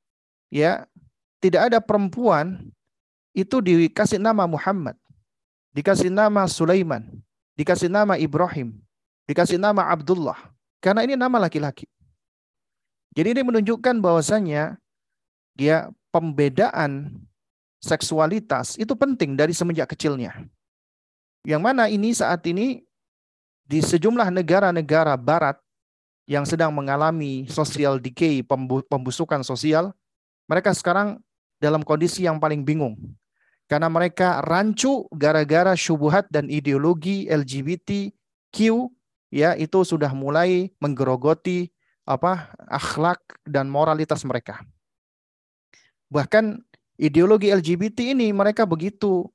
ya tidak ada perempuan itu dikasih nama Muhammad, dikasih nama Sulaiman, dikasih nama Ibrahim, dikasih nama Abdullah. Karena ini nama laki-laki. Jadi ini menunjukkan bahwasanya dia pembedaan seksualitas itu penting dari semenjak kecilnya. Yang mana ini saat ini di sejumlah negara-negara barat yang sedang mengalami social decay, pembusukan sosial, mereka sekarang dalam kondisi yang paling bingung. Karena mereka rancu gara-gara syubuhat dan ideologi LGBTQ ya itu sudah mulai menggerogoti apa akhlak dan moralitas mereka. Bahkan ideologi LGBT ini mereka begitu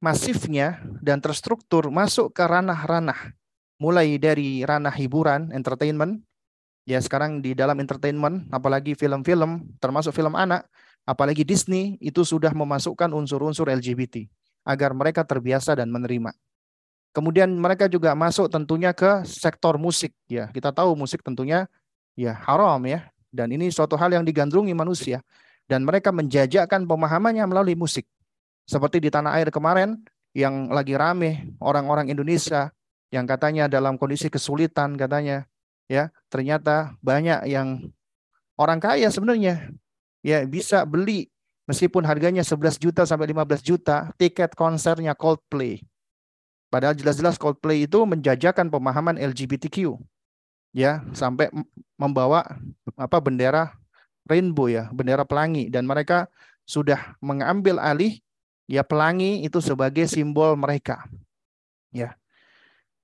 masifnya dan terstruktur masuk ke ranah-ranah mulai dari ranah hiburan, entertainment. Ya sekarang di dalam entertainment apalagi film-film termasuk film anak, apalagi Disney itu sudah memasukkan unsur-unsur LGBT agar mereka terbiasa dan menerima. Kemudian mereka juga masuk tentunya ke sektor musik ya. Kita tahu musik tentunya ya haram ya. Dan ini suatu hal yang digandrungi manusia. Dan mereka menjajakan pemahamannya melalui musik. Seperti di tanah air kemarin yang lagi rame orang-orang Indonesia yang katanya dalam kondisi kesulitan katanya ya ternyata banyak yang orang kaya sebenarnya ya bisa beli Meskipun harganya 11 juta sampai 15 juta, tiket konsernya Coldplay. Padahal jelas-jelas Coldplay itu menjajakan pemahaman LGBTQ. Ya, sampai membawa apa bendera rainbow ya, bendera pelangi dan mereka sudah mengambil alih ya pelangi itu sebagai simbol mereka. Ya.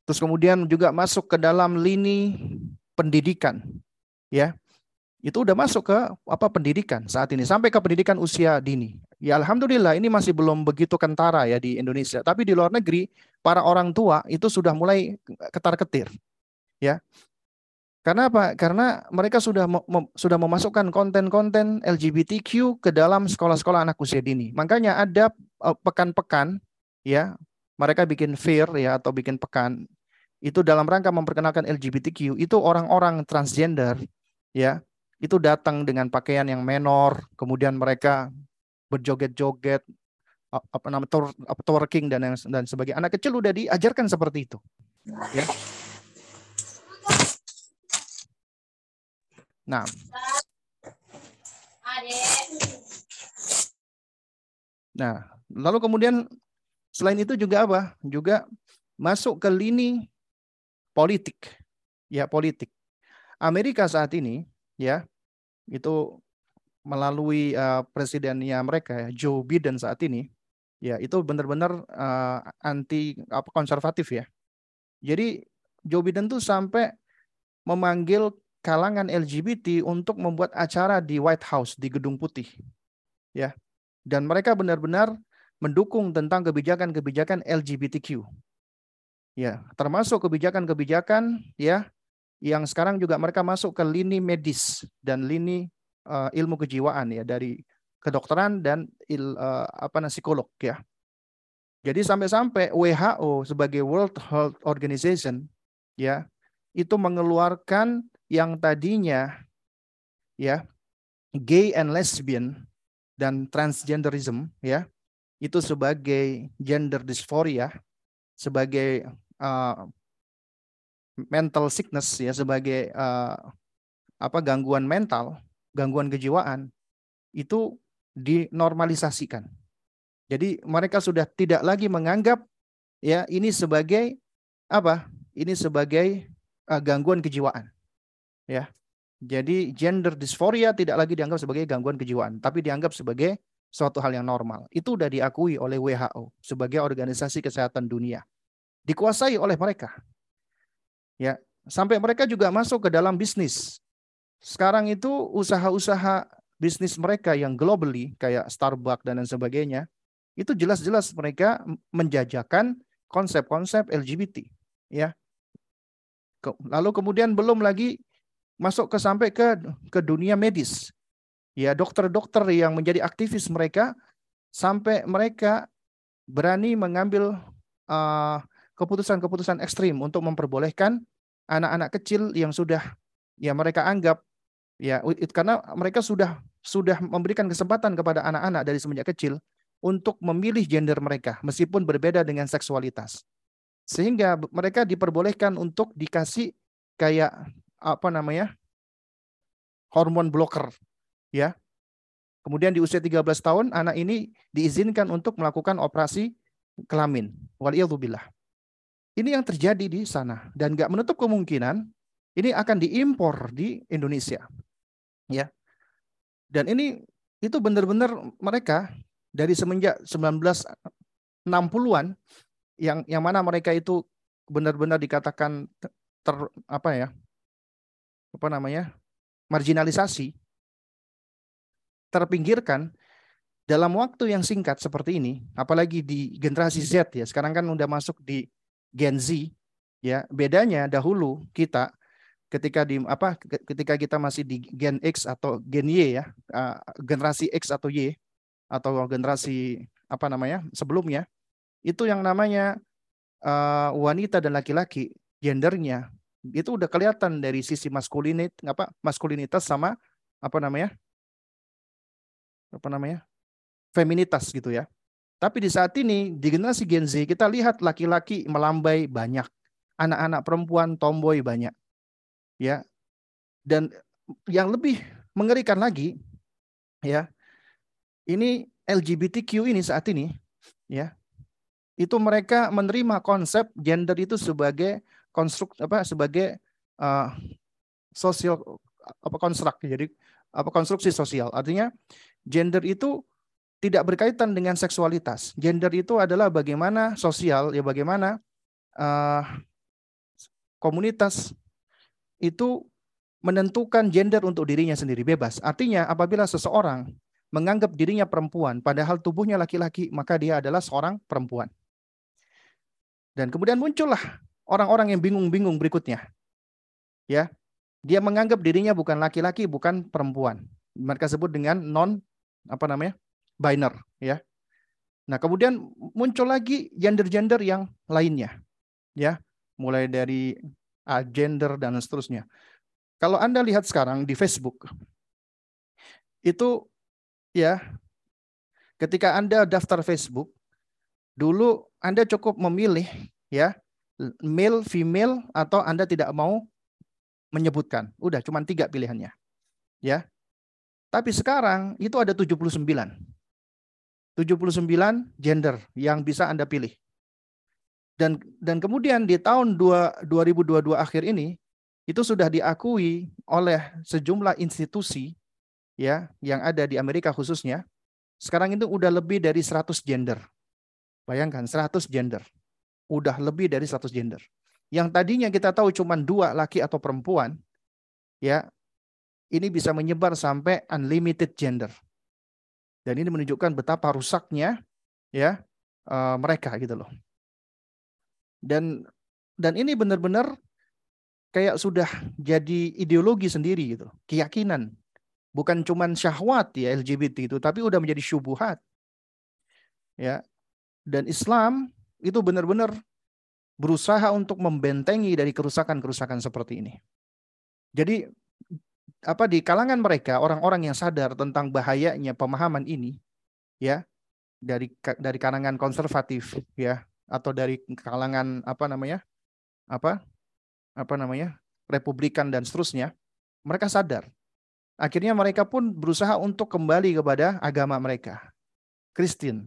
Terus kemudian juga masuk ke dalam lini pendidikan. Ya. Itu udah masuk ke apa pendidikan saat ini sampai ke pendidikan usia dini. Ya alhamdulillah ini masih belum begitu kentara ya di Indonesia, tapi di luar negeri para orang tua itu sudah mulai ketar-ketir. Ya. Karena apa? Karena mereka sudah mem sudah memasukkan konten-konten LGBTQ ke dalam sekolah-sekolah anak usia dini. Makanya ada eh, pekan-pekan ya, mereka bikin fair ya atau bikin pekan itu dalam rangka memperkenalkan LGBTQ itu orang-orang transgender ya itu datang dengan pakaian yang menor kemudian mereka berjoget-joget apa namanya twerking dan dan sebagai anak kecil udah diajarkan seperti itu ya Nah. Nah, lalu kemudian selain itu juga apa? Juga masuk ke lini politik. Ya, politik. Amerika saat ini ya itu melalui uh, presidennya mereka Joe Biden saat ini ya itu benar-benar uh, anti apa konservatif ya. Jadi Joe Biden tuh sampai memanggil kalangan LGBT untuk membuat acara di White House di Gedung Putih. Ya. Dan mereka benar-benar mendukung tentang kebijakan-kebijakan LGBTQ. Ya, termasuk kebijakan-kebijakan ya yang sekarang juga mereka masuk ke lini medis dan lini uh, ilmu kejiwaan ya dari kedokteran dan il, uh, apa namanya psikolog ya. Jadi sampai-sampai WHO sebagai World Health Organization ya itu mengeluarkan yang tadinya ya gay and lesbian dan transgenderism ya itu sebagai gender dysphoria sebagai uh, mental sickness ya sebagai uh, apa gangguan mental gangguan kejiwaan itu dinormalisasikan. Jadi mereka sudah tidak lagi menganggap ya ini sebagai apa ini sebagai uh, gangguan kejiwaan Ya. Jadi gender dysphoria tidak lagi dianggap sebagai gangguan kejiwaan, tapi dianggap sebagai suatu hal yang normal. Itu sudah diakui oleh WHO sebagai organisasi kesehatan dunia. Dikuasai oleh mereka. Ya, sampai mereka juga masuk ke dalam bisnis. Sekarang itu usaha-usaha bisnis mereka yang globally kayak Starbucks dan lain sebagainya, itu jelas-jelas mereka menjajakan konsep-konsep LGBT, ya. Lalu kemudian belum lagi masuk ke sampai ke ke dunia medis. Ya, dokter-dokter yang menjadi aktivis mereka sampai mereka berani mengambil keputusan keputusan-keputusan ekstrim untuk memperbolehkan anak-anak kecil yang sudah ya mereka anggap ya karena mereka sudah sudah memberikan kesempatan kepada anak-anak dari semenjak kecil untuk memilih gender mereka meskipun berbeda dengan seksualitas. Sehingga mereka diperbolehkan untuk dikasih kayak apa namanya hormon blocker ya. Kemudian di usia 13 tahun anak ini diizinkan untuk melakukan operasi kelamin. Waliyadzubillah ini yang terjadi di sana. Dan nggak menutup kemungkinan ini akan diimpor di Indonesia ya. Dan ini itu benar-benar mereka dari semenjak 1960-an yang yang mana mereka itu benar-benar dikatakan ter apa ya apa namanya marginalisasi terpinggirkan dalam waktu yang singkat seperti ini, apalagi di generasi Z ya, sekarang kan udah masuk di Gen Z ya. Bedanya dahulu kita ketika di apa ketika kita masih di Gen X atau Gen Y ya, uh, generasi X atau Y atau generasi apa namanya sebelumnya itu yang namanya uh, wanita dan laki-laki gendernya itu udah kelihatan dari sisi maskulinit apa maskulinitas sama apa namanya? Apa namanya? Feminitas gitu ya. Tapi di saat ini di generasi Gen Z kita lihat laki-laki melambai banyak anak-anak perempuan tomboy banyak ya. Dan yang lebih mengerikan lagi ya ini LGBTQ ini saat ini ya itu mereka menerima konsep gender itu sebagai konstruk apa sebagai uh, sosial apa konstruk. Jadi apa konstruksi sosial. Artinya gender itu tidak berkaitan dengan seksualitas. Gender itu adalah bagaimana sosial ya bagaimana uh, komunitas itu menentukan gender untuk dirinya sendiri bebas. Artinya apabila seseorang menganggap dirinya perempuan padahal tubuhnya laki-laki maka dia adalah seorang perempuan. Dan kemudian muncullah orang-orang yang bingung-bingung berikutnya. Ya. Dia menganggap dirinya bukan laki-laki, bukan perempuan. Mereka sebut dengan non apa namanya? biner, ya. Nah, kemudian muncul lagi gender-gender yang lainnya. Ya. Mulai dari uh, gender dan seterusnya. Kalau Anda lihat sekarang di Facebook itu ya ketika Anda daftar Facebook Dulu Anda cukup memilih ya male, female atau Anda tidak mau menyebutkan. Udah cuma tiga pilihannya. Ya. Tapi sekarang itu ada 79. 79 gender yang bisa Anda pilih. Dan dan kemudian di tahun 2, 2022 akhir ini itu sudah diakui oleh sejumlah institusi ya yang ada di Amerika khususnya. Sekarang itu udah lebih dari 100 gender Bayangkan 100 gender. Udah lebih dari 100 gender. Yang tadinya kita tahu cuma dua laki atau perempuan, ya ini bisa menyebar sampai unlimited gender. Dan ini menunjukkan betapa rusaknya ya uh, mereka gitu loh. Dan dan ini benar-benar kayak sudah jadi ideologi sendiri gitu, keyakinan. Bukan cuma syahwat ya LGBT itu, tapi udah menjadi syubuhat. Ya, dan Islam itu benar-benar berusaha untuk membentengi dari kerusakan-kerusakan seperti ini. Jadi apa di kalangan mereka orang-orang yang sadar tentang bahayanya pemahaman ini ya dari dari kalangan konservatif ya atau dari kalangan apa namanya apa apa namanya republikan dan seterusnya mereka sadar akhirnya mereka pun berusaha untuk kembali kepada agama mereka Kristen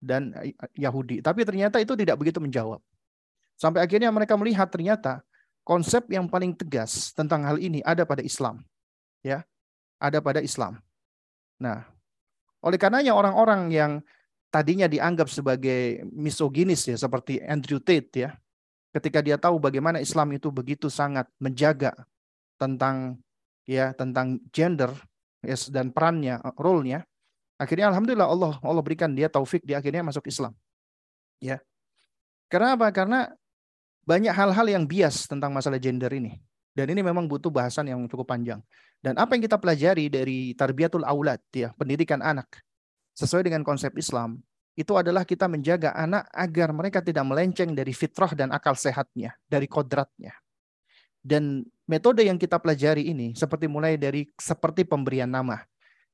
dan eh, Yahudi. Tapi ternyata itu tidak begitu menjawab. Sampai akhirnya mereka melihat ternyata konsep yang paling tegas tentang hal ini ada pada Islam. Ya, ada pada Islam. Nah, oleh karenanya orang-orang yang tadinya dianggap sebagai misoginis ya seperti Andrew Tate ya, ketika dia tahu bagaimana Islam itu begitu sangat menjaga tentang ya tentang gender yes, dan perannya, role-nya, Akhirnya alhamdulillah Allah Allah berikan dia taufik dia akhirnya masuk Islam. Ya. Karena apa? Karena banyak hal-hal yang bias tentang masalah gender ini. Dan ini memang butuh bahasan yang cukup panjang. Dan apa yang kita pelajari dari tarbiyatul aulad, ya, pendidikan anak, sesuai dengan konsep Islam, itu adalah kita menjaga anak agar mereka tidak melenceng dari fitrah dan akal sehatnya, dari kodratnya. Dan metode yang kita pelajari ini seperti mulai dari seperti pemberian nama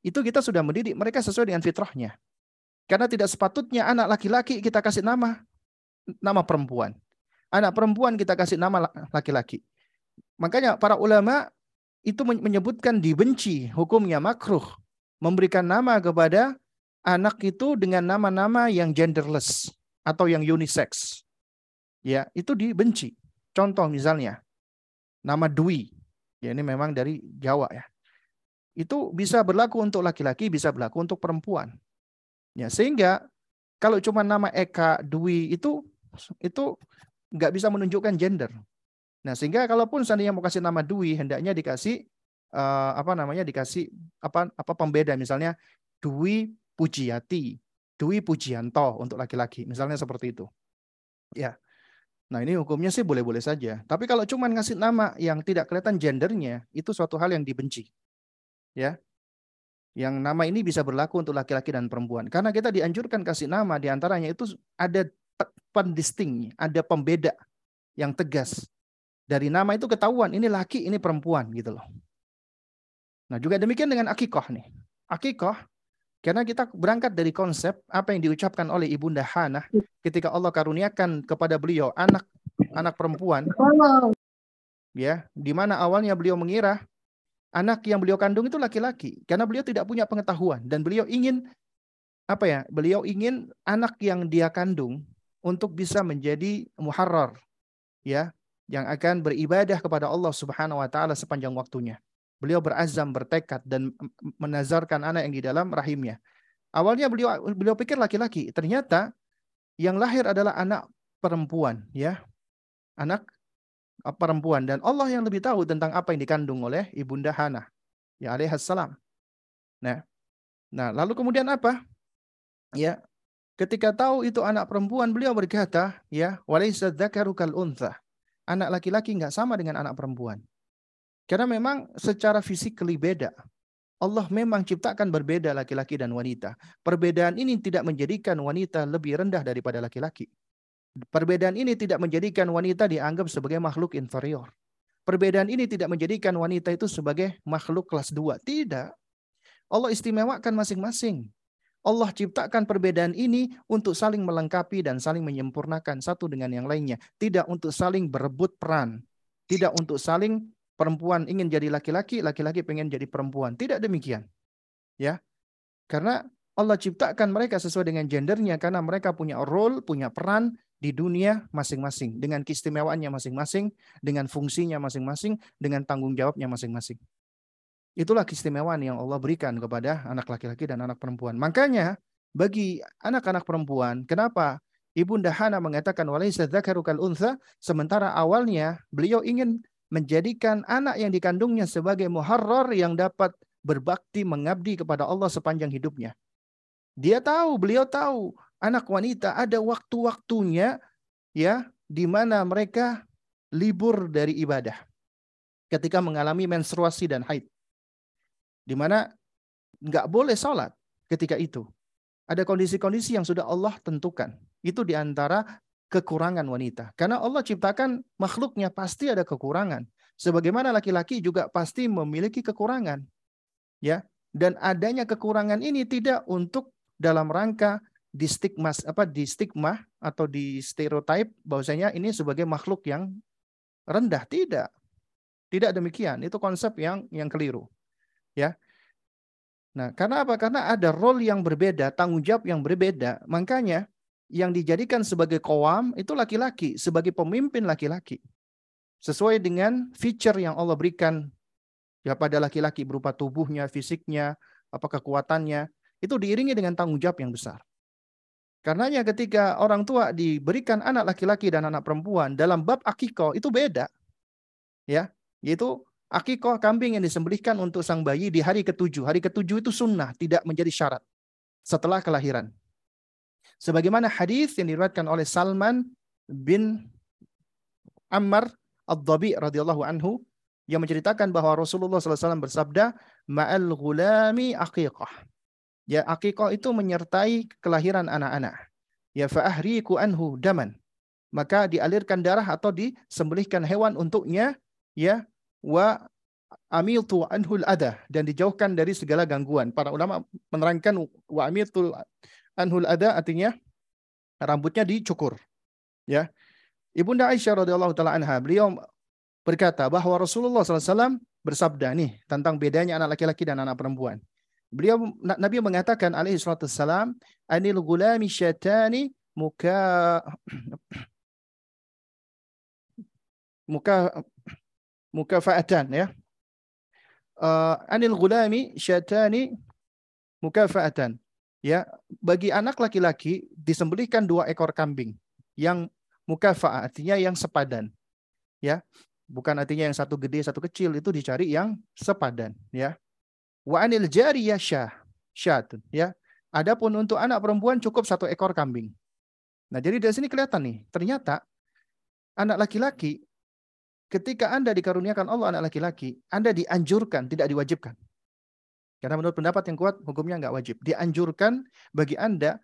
itu kita sudah mendidik mereka sesuai dengan fitrahnya. Karena tidak sepatutnya anak laki-laki kita kasih nama nama perempuan. Anak perempuan kita kasih nama laki-laki. Makanya para ulama itu menyebutkan dibenci hukumnya makruh memberikan nama kepada anak itu dengan nama-nama yang genderless atau yang unisex. Ya, itu dibenci. Contoh misalnya nama Dwi. Ya ini memang dari Jawa ya itu bisa berlaku untuk laki-laki, bisa berlaku untuk perempuan. Ya, sehingga kalau cuma nama Eka, Dwi itu itu nggak bisa menunjukkan gender. Nah, sehingga kalaupun seandainya mau kasih nama Dwi, hendaknya dikasih uh, apa namanya dikasih apa apa pembeda misalnya Dwi Pujiati, Dwi Pujianto untuk laki-laki, misalnya seperti itu. Ya. Nah, ini hukumnya sih boleh-boleh saja. Tapi kalau cuma ngasih nama yang tidak kelihatan gendernya, itu suatu hal yang dibenci ya yang nama ini bisa berlaku untuk laki-laki dan perempuan. Karena kita dianjurkan kasih nama di antaranya itu ada pendisting, ada pembeda yang tegas. Dari nama itu ketahuan ini laki, ini perempuan gitu loh. Nah juga demikian dengan akikoh nih. Akikoh karena kita berangkat dari konsep apa yang diucapkan oleh Ibunda Hana ketika Allah karuniakan kepada beliau anak anak perempuan. Ya, di mana awalnya beliau mengira anak yang beliau kandung itu laki-laki karena beliau tidak punya pengetahuan dan beliau ingin apa ya? Beliau ingin anak yang dia kandung untuk bisa menjadi muharrar ya, yang akan beribadah kepada Allah Subhanahu wa taala sepanjang waktunya. Beliau berazam, bertekad dan menazarkan anak yang di dalam rahimnya. Awalnya beliau beliau pikir laki-laki, ternyata yang lahir adalah anak perempuan, ya. Anak perempuan dan Allah yang lebih tahu tentang apa yang dikandung oleh ibunda Hana ya alaihissalam. Nah, nah lalu kemudian apa? Ya, ketika tahu itu anak perempuan, beliau berkata, ya, kal untha. Anak laki-laki nggak sama dengan anak perempuan. Karena memang secara fisik beda. Allah memang ciptakan berbeda laki-laki dan wanita. Perbedaan ini tidak menjadikan wanita lebih rendah daripada laki-laki. Perbedaan ini tidak menjadikan wanita dianggap sebagai makhluk inferior. Perbedaan ini tidak menjadikan wanita itu sebagai makhluk kelas dua. Tidak. Allah istimewakan masing-masing. Allah ciptakan perbedaan ini untuk saling melengkapi dan saling menyempurnakan satu dengan yang lainnya. Tidak untuk saling berebut peran. Tidak untuk saling perempuan ingin jadi laki-laki, laki-laki pengen jadi perempuan. Tidak demikian. Ya. Karena Allah ciptakan mereka sesuai dengan gendernya karena mereka punya role, punya peran di dunia masing-masing dengan keistimewaannya masing-masing, dengan fungsinya masing-masing, dengan tanggung jawabnya masing-masing. Itulah keistimewaan yang Allah berikan kepada anak laki-laki dan anak perempuan. Makanya bagi anak-anak perempuan, kenapa Ibunda Hana mengatakan walaysa dzakaru kal untha sementara awalnya beliau ingin menjadikan anak yang dikandungnya sebagai muharrar yang dapat berbakti mengabdi kepada Allah sepanjang hidupnya. Dia tahu, beliau tahu anak wanita ada waktu-waktunya ya di mana mereka libur dari ibadah ketika mengalami menstruasi dan haid. Di mana nggak boleh sholat ketika itu. Ada kondisi-kondisi yang sudah Allah tentukan. Itu di antara kekurangan wanita. Karena Allah ciptakan makhluknya pasti ada kekurangan. Sebagaimana laki-laki juga pasti memiliki kekurangan. Ya, dan adanya kekurangan ini tidak untuk dalam rangka di stigma apa di stigma atau di stereotip bahwasanya ini sebagai makhluk yang rendah tidak. Tidak demikian. Itu konsep yang yang keliru. Ya. Nah, karena apa? Karena ada role yang berbeda, tanggung jawab yang berbeda. Makanya yang dijadikan sebagai kowam itu laki-laki, sebagai pemimpin laki-laki. Sesuai dengan feature yang Allah berikan ya pada laki-laki berupa tubuhnya, fisiknya, apa kekuatannya, itu diiringi dengan tanggung jawab yang besar. Karenanya ketika orang tua diberikan anak laki-laki dan anak perempuan dalam bab akikoh itu beda. Ya, yaitu akikoh kambing yang disembelihkan untuk sang bayi di hari ketujuh. Hari ketujuh itu sunnah, tidak menjadi syarat setelah kelahiran. Sebagaimana hadis yang diriwayatkan oleh Salman bin Ammar Ad-Dhabi radhiyallahu anhu yang menceritakan bahwa Rasulullah SAW bersabda, "Ma'al ghulami aqiqah." Ya, aqiqah itu menyertai kelahiran anak-anak. Ya, fa'ahriku anhu daman. Maka dialirkan darah atau disembelihkan hewan untuknya, ya, wa amiltu anhul ada dan dijauhkan dari segala gangguan. Para ulama menerangkan wa amiltu anhul ada artinya rambutnya dicukur. Ya. Ibunda Aisyah radhiyallahu taala anha, beliau berkata bahwa Rasulullah SAW bersabda nih tentang bedanya anak laki-laki dan anak perempuan. Beliau Nabi mengatakan alaihi salatu wassalam, "Anil gulami syatani muka muka mukafa'atan ya. Uh, anil gulami syatani mukafa'atan. Ya, bagi anak laki-laki disembelihkan dua ekor kambing yang mukafa artinya yang sepadan. Ya. Bukan artinya yang satu gede, satu kecil itu dicari yang sepadan, ya. Wa anil jariyah syah, syatun, ya. Adapun untuk anak perempuan cukup satu ekor kambing. Nah, jadi dari sini kelihatan nih, ternyata anak laki-laki ketika Anda dikaruniakan Allah anak laki-laki, Anda dianjurkan, tidak diwajibkan. Karena menurut pendapat yang kuat, hukumnya nggak wajib. Dianjurkan bagi Anda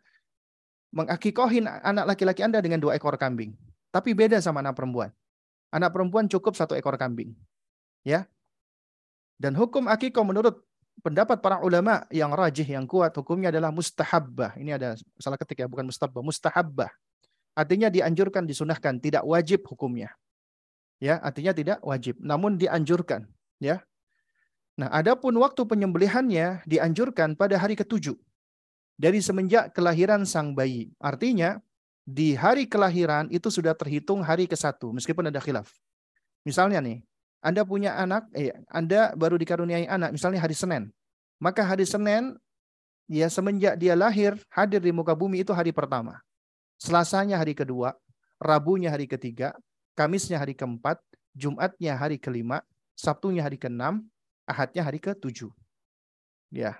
mengakikohin anak laki-laki Anda dengan dua ekor kambing. Tapi beda sama anak perempuan. Anak perempuan cukup satu ekor kambing. Ya. Dan hukum akikoh menurut pendapat para ulama yang rajih, yang kuat, hukumnya adalah mustahabbah. Ini ada salah ketik ya, bukan mustahabbah, mustahabbah. Artinya dianjurkan, disunahkan, tidak wajib hukumnya. Ya, artinya tidak wajib, namun dianjurkan. Ya, Nah, adapun waktu penyembelihannya dianjurkan pada hari ketujuh. dari semenjak kelahiran sang bayi. Artinya di hari kelahiran itu sudah terhitung hari ke-1 meskipun ada khilaf. Misalnya nih, Anda punya anak, eh Anda baru dikaruniai anak misalnya hari Senin. Maka hari Senin ya semenjak dia lahir hadir di muka bumi itu hari pertama. Selasanya hari kedua, Rabunya hari ketiga, Kamisnya hari keempat, Jumatnya hari kelima, Sabtunya hari keenam, Ahadnya hari ketujuh. Ya.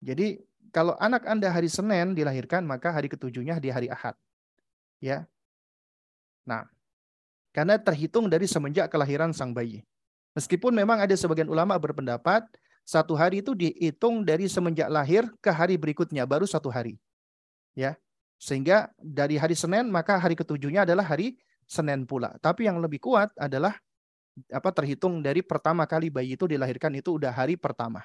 Jadi kalau anak Anda hari Senin dilahirkan, maka hari ketujuhnya di hari Ahad. Ya. Nah, karena terhitung dari semenjak kelahiran sang bayi. Meskipun memang ada sebagian ulama berpendapat satu hari itu dihitung dari semenjak lahir ke hari berikutnya, baru satu hari. Ya, sehingga dari hari Senin maka hari ketujuhnya adalah hari Senin pula. Tapi yang lebih kuat adalah apa terhitung dari pertama kali bayi itu dilahirkan itu udah hari pertama.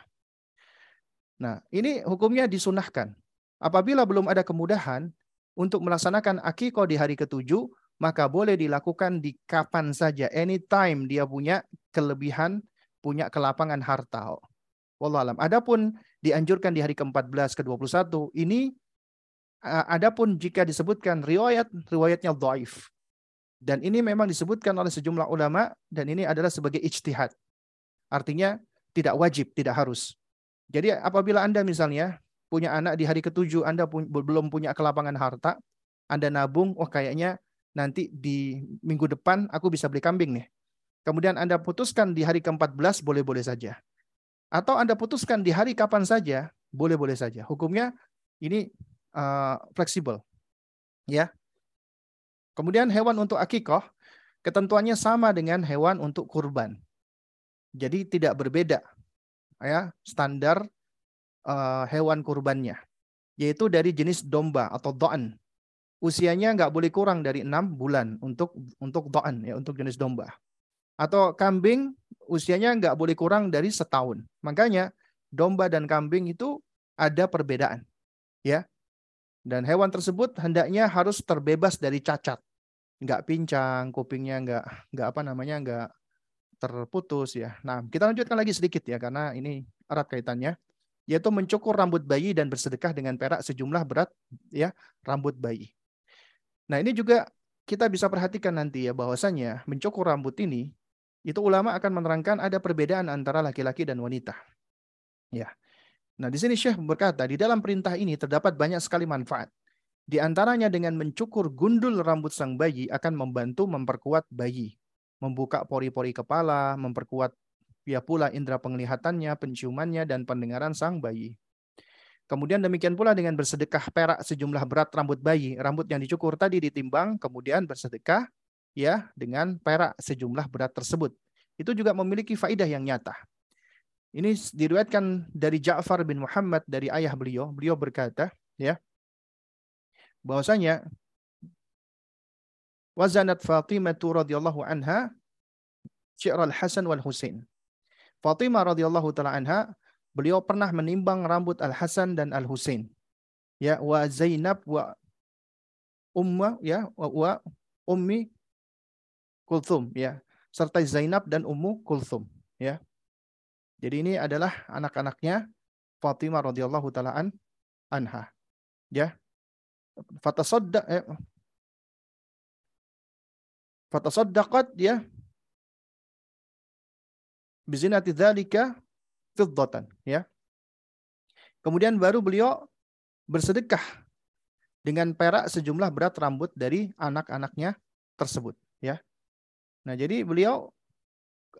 Nah, ini hukumnya disunahkan. Apabila belum ada kemudahan untuk melaksanakan akikoh di hari ketujuh, maka boleh dilakukan di kapan saja, anytime dia punya kelebihan, punya kelapangan harta. Wallah alam. Adapun dianjurkan di hari ke-14 ke-21 ini adapun jika disebutkan riwayat riwayatnya dhaif. Dan ini memang disebutkan oleh sejumlah ulama dan ini adalah sebagai ijtihad. Artinya tidak wajib, tidak harus. Jadi apabila Anda misalnya punya anak di hari ketujuh, Anda pu belum punya kelapangan harta, Anda nabung, oh kayaknya nanti di minggu depan aku bisa beli kambing nih. Kemudian Anda putuskan di hari ke-14, boleh-boleh saja. Atau Anda putuskan di hari kapan saja, boleh-boleh saja. Hukumnya ini uh, fleksibel. Ya. Kemudian hewan untuk akikoh, ketentuannya sama dengan hewan untuk kurban. Jadi tidak berbeda ya standar uh, hewan kurbannya yaitu dari jenis domba atau doan. Usianya nggak boleh kurang dari enam bulan untuk untuk doan ya untuk jenis domba. Atau kambing usianya nggak boleh kurang dari setahun. Makanya domba dan kambing itu ada perbedaan. Ya. Dan hewan tersebut hendaknya harus terbebas dari cacat. Nggak pincang, kupingnya nggak nggak apa namanya nggak terputus ya. Nah, kita lanjutkan lagi sedikit ya karena ini erat kaitannya yaitu mencukur rambut bayi dan bersedekah dengan perak sejumlah berat ya rambut bayi. Nah, ini juga kita bisa perhatikan nanti ya bahwasanya mencukur rambut ini itu ulama akan menerangkan ada perbedaan antara laki-laki dan wanita. Ya. Nah, di sini Syekh berkata, di dalam perintah ini terdapat banyak sekali manfaat. Di antaranya dengan mencukur gundul rambut sang bayi akan membantu memperkuat bayi membuka pori-pori kepala, memperkuat ya pula indera penglihatannya, penciumannya, dan pendengaran sang bayi. Kemudian demikian pula dengan bersedekah perak sejumlah berat rambut bayi. Rambut yang dicukur tadi ditimbang, kemudian bersedekah ya dengan perak sejumlah berat tersebut. Itu juga memiliki faidah yang nyata. Ini diriwayatkan dari Ja'far bin Muhammad dari ayah beliau. Beliau berkata, ya, bahwasanya wazanat Fatimah radhiyallahu anha syi'r al-Hasan wal Husain. Fatimah radhiyallahu taala anha beliau pernah menimbang rambut Al-Hasan dan Al-Husain. Ya, wa Zainab wa Umma ya wa, wa Ummi Kulthum ya, serta Zainab dan Ummu Kulthum ya. Jadi ini adalah anak-anaknya Fatimah radhiyallahu taala an, anha. Ya. Fatasadda eh, fatasaddaqat ya bizinati dzalika fiddatan ya. Kemudian baru beliau bersedekah dengan perak sejumlah berat rambut dari anak-anaknya tersebut ya. Nah, jadi beliau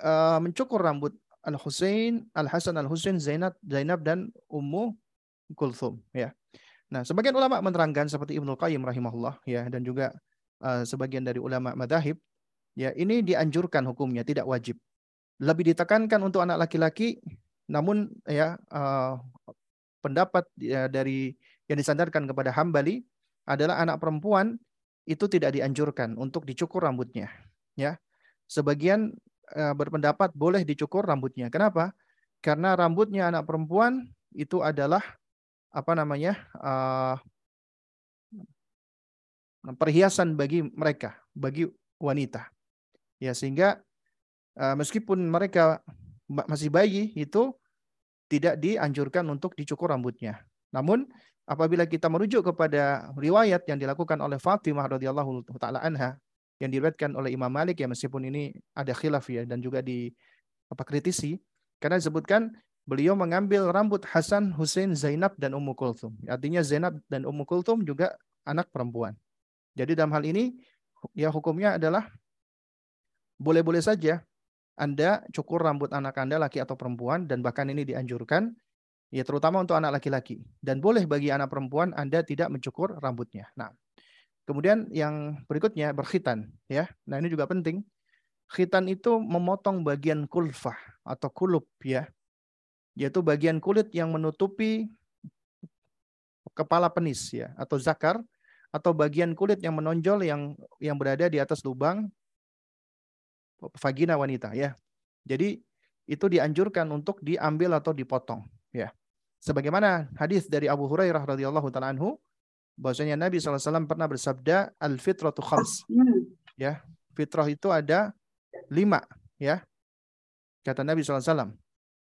uh, mencukur rambut Al-Husain, Al-Hasan Al-Husain, Zainab, Zainab dan Ummu Kulthum ya. Nah, sebagian ulama menerangkan seperti Ibnu Qayyim rahimahullah ya dan juga uh, sebagian dari ulama madhahib, ya ini dianjurkan hukumnya, tidak wajib. Lebih ditekankan untuk anak laki-laki, namun ya uh, pendapat ya, dari yang disandarkan kepada Hambali adalah anak perempuan itu tidak dianjurkan untuk dicukur rambutnya. Ya, sebagian uh, berpendapat boleh dicukur rambutnya. Kenapa? Karena rambutnya anak perempuan itu adalah apa namanya uh, perhiasan bagi mereka, bagi wanita. Ya, sehingga uh, meskipun mereka masih bayi itu tidak dianjurkan untuk dicukur rambutnya. Namun apabila kita merujuk kepada riwayat yang dilakukan oleh Fatimah radhiyallahu taala anha yang diriwayatkan oleh Imam Malik ya meskipun ini ada khilaf ya dan juga di apa kritisi karena disebutkan beliau mengambil rambut Hasan, Hussein, Zainab dan Ummu Kulthum. Artinya Zainab dan Ummu Kulthum juga anak perempuan. Jadi dalam hal ini ya hukumnya adalah boleh-boleh saja Anda cukur rambut anak Anda laki atau perempuan dan bahkan ini dianjurkan ya terutama untuk anak laki-laki dan boleh bagi anak perempuan Anda tidak mencukur rambutnya. Nah, kemudian yang berikutnya berkhitan ya. Nah, ini juga penting. Khitan itu memotong bagian kulfah atau kulub ya. Yaitu bagian kulit yang menutupi kepala penis ya atau zakar atau bagian kulit yang menonjol yang yang berada di atas lubang vagina wanita ya. Jadi itu dianjurkan untuk diambil atau dipotong ya. Sebagaimana hadis dari Abu Hurairah radhiyallahu taala anhu bahwasanya Nabi SAW pernah bersabda al fitratu khams. Ya, fitrah itu ada lima ya. Kata Nabi SAW.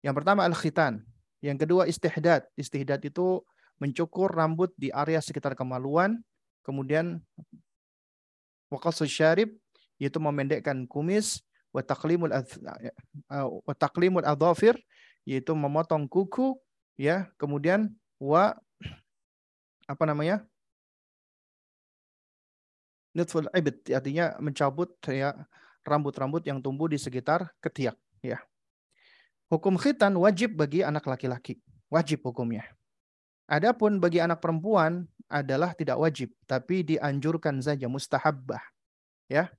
Yang pertama al khitan, yang kedua istihdad. Istihdad itu mencukur rambut di area sekitar kemaluan Kemudian waqasus syarib yaitu memendekkan kumis wa taqlimul adhafir yaitu memotong kuku ya kemudian wa apa namanya nutful ibd artinya mencabut ya rambut-rambut yang tumbuh di sekitar ketiak ya hukum khitan wajib bagi anak laki-laki wajib hukumnya Adapun bagi anak perempuan adalah tidak wajib, tapi dianjurkan saja mustahabbah. Ya.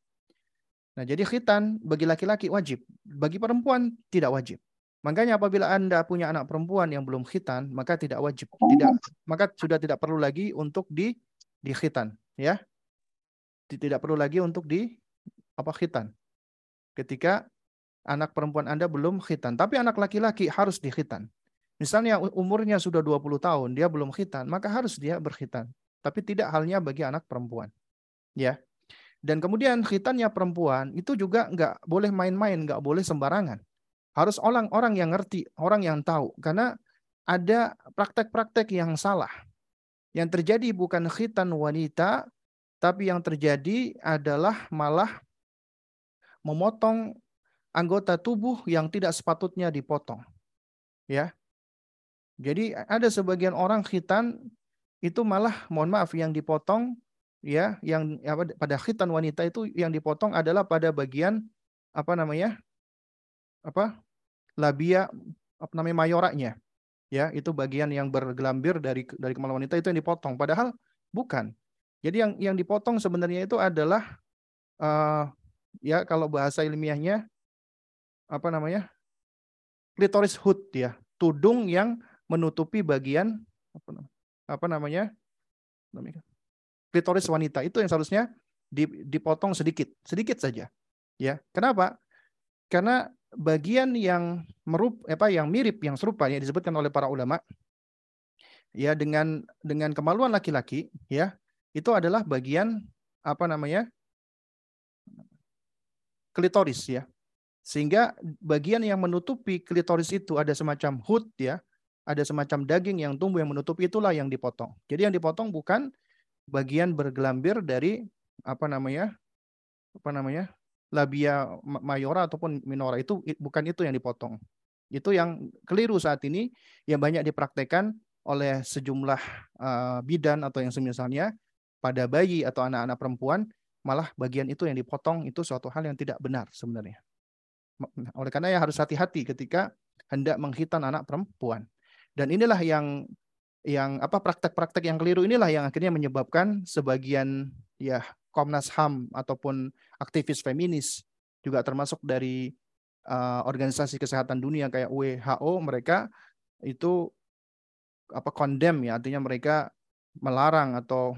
Nah, jadi khitan bagi laki-laki wajib, bagi perempuan tidak wajib. Makanya apabila Anda punya anak perempuan yang belum khitan, maka tidak wajib, tidak maka sudah tidak perlu lagi untuk di di khitan, ya. Tidak perlu lagi untuk di apa khitan. Ketika anak perempuan Anda belum khitan, tapi anak laki-laki harus di khitan. Misalnya umurnya sudah 20 tahun, dia belum khitan, maka harus dia berkhitan. Tapi tidak halnya bagi anak perempuan. Ya. Dan kemudian khitannya perempuan itu juga nggak boleh main-main, nggak boleh sembarangan. Harus orang-orang yang ngerti, orang yang tahu. Karena ada praktek-praktek yang salah. Yang terjadi bukan khitan wanita, tapi yang terjadi adalah malah memotong anggota tubuh yang tidak sepatutnya dipotong. Ya, jadi ada sebagian orang khitan itu malah mohon maaf yang dipotong ya yang apa pada khitan wanita itu yang dipotong adalah pada bagian apa namanya? apa? labia apa namanya mayoranya. Ya, itu bagian yang bergelambir dari dari kemaluan wanita itu yang dipotong padahal bukan. Jadi yang yang dipotong sebenarnya itu adalah uh, ya kalau bahasa ilmiahnya apa namanya? klitoris hood ya, tudung yang menutupi bagian apa, namanya klitoris wanita itu yang seharusnya dipotong sedikit sedikit saja ya. Kenapa? Karena bagian yang merup apa yang mirip yang serupa yang disebutkan oleh para ulama ya dengan dengan kemaluan laki-laki ya itu adalah bagian apa namanya klitoris ya. Sehingga bagian yang menutupi klitoris itu ada semacam hood ya ada semacam daging yang tumbuh yang menutup itulah yang dipotong. Jadi yang dipotong bukan bagian bergelambir dari apa namanya? apa namanya? labia mayora ataupun minora itu bukan itu yang dipotong. Itu yang keliru saat ini yang banyak dipraktekkan oleh sejumlah uh, bidan atau yang semisalnya pada bayi atau anak-anak perempuan malah bagian itu yang dipotong itu suatu hal yang tidak benar sebenarnya. Oleh karena ya harus hati-hati ketika hendak menghitan anak perempuan. Dan inilah yang yang apa praktek-praktek yang keliru inilah yang akhirnya menyebabkan sebagian ya Komnas HAM ataupun aktivis feminis juga termasuk dari uh, organisasi kesehatan dunia kayak WHO mereka itu apa condemn ya artinya mereka melarang atau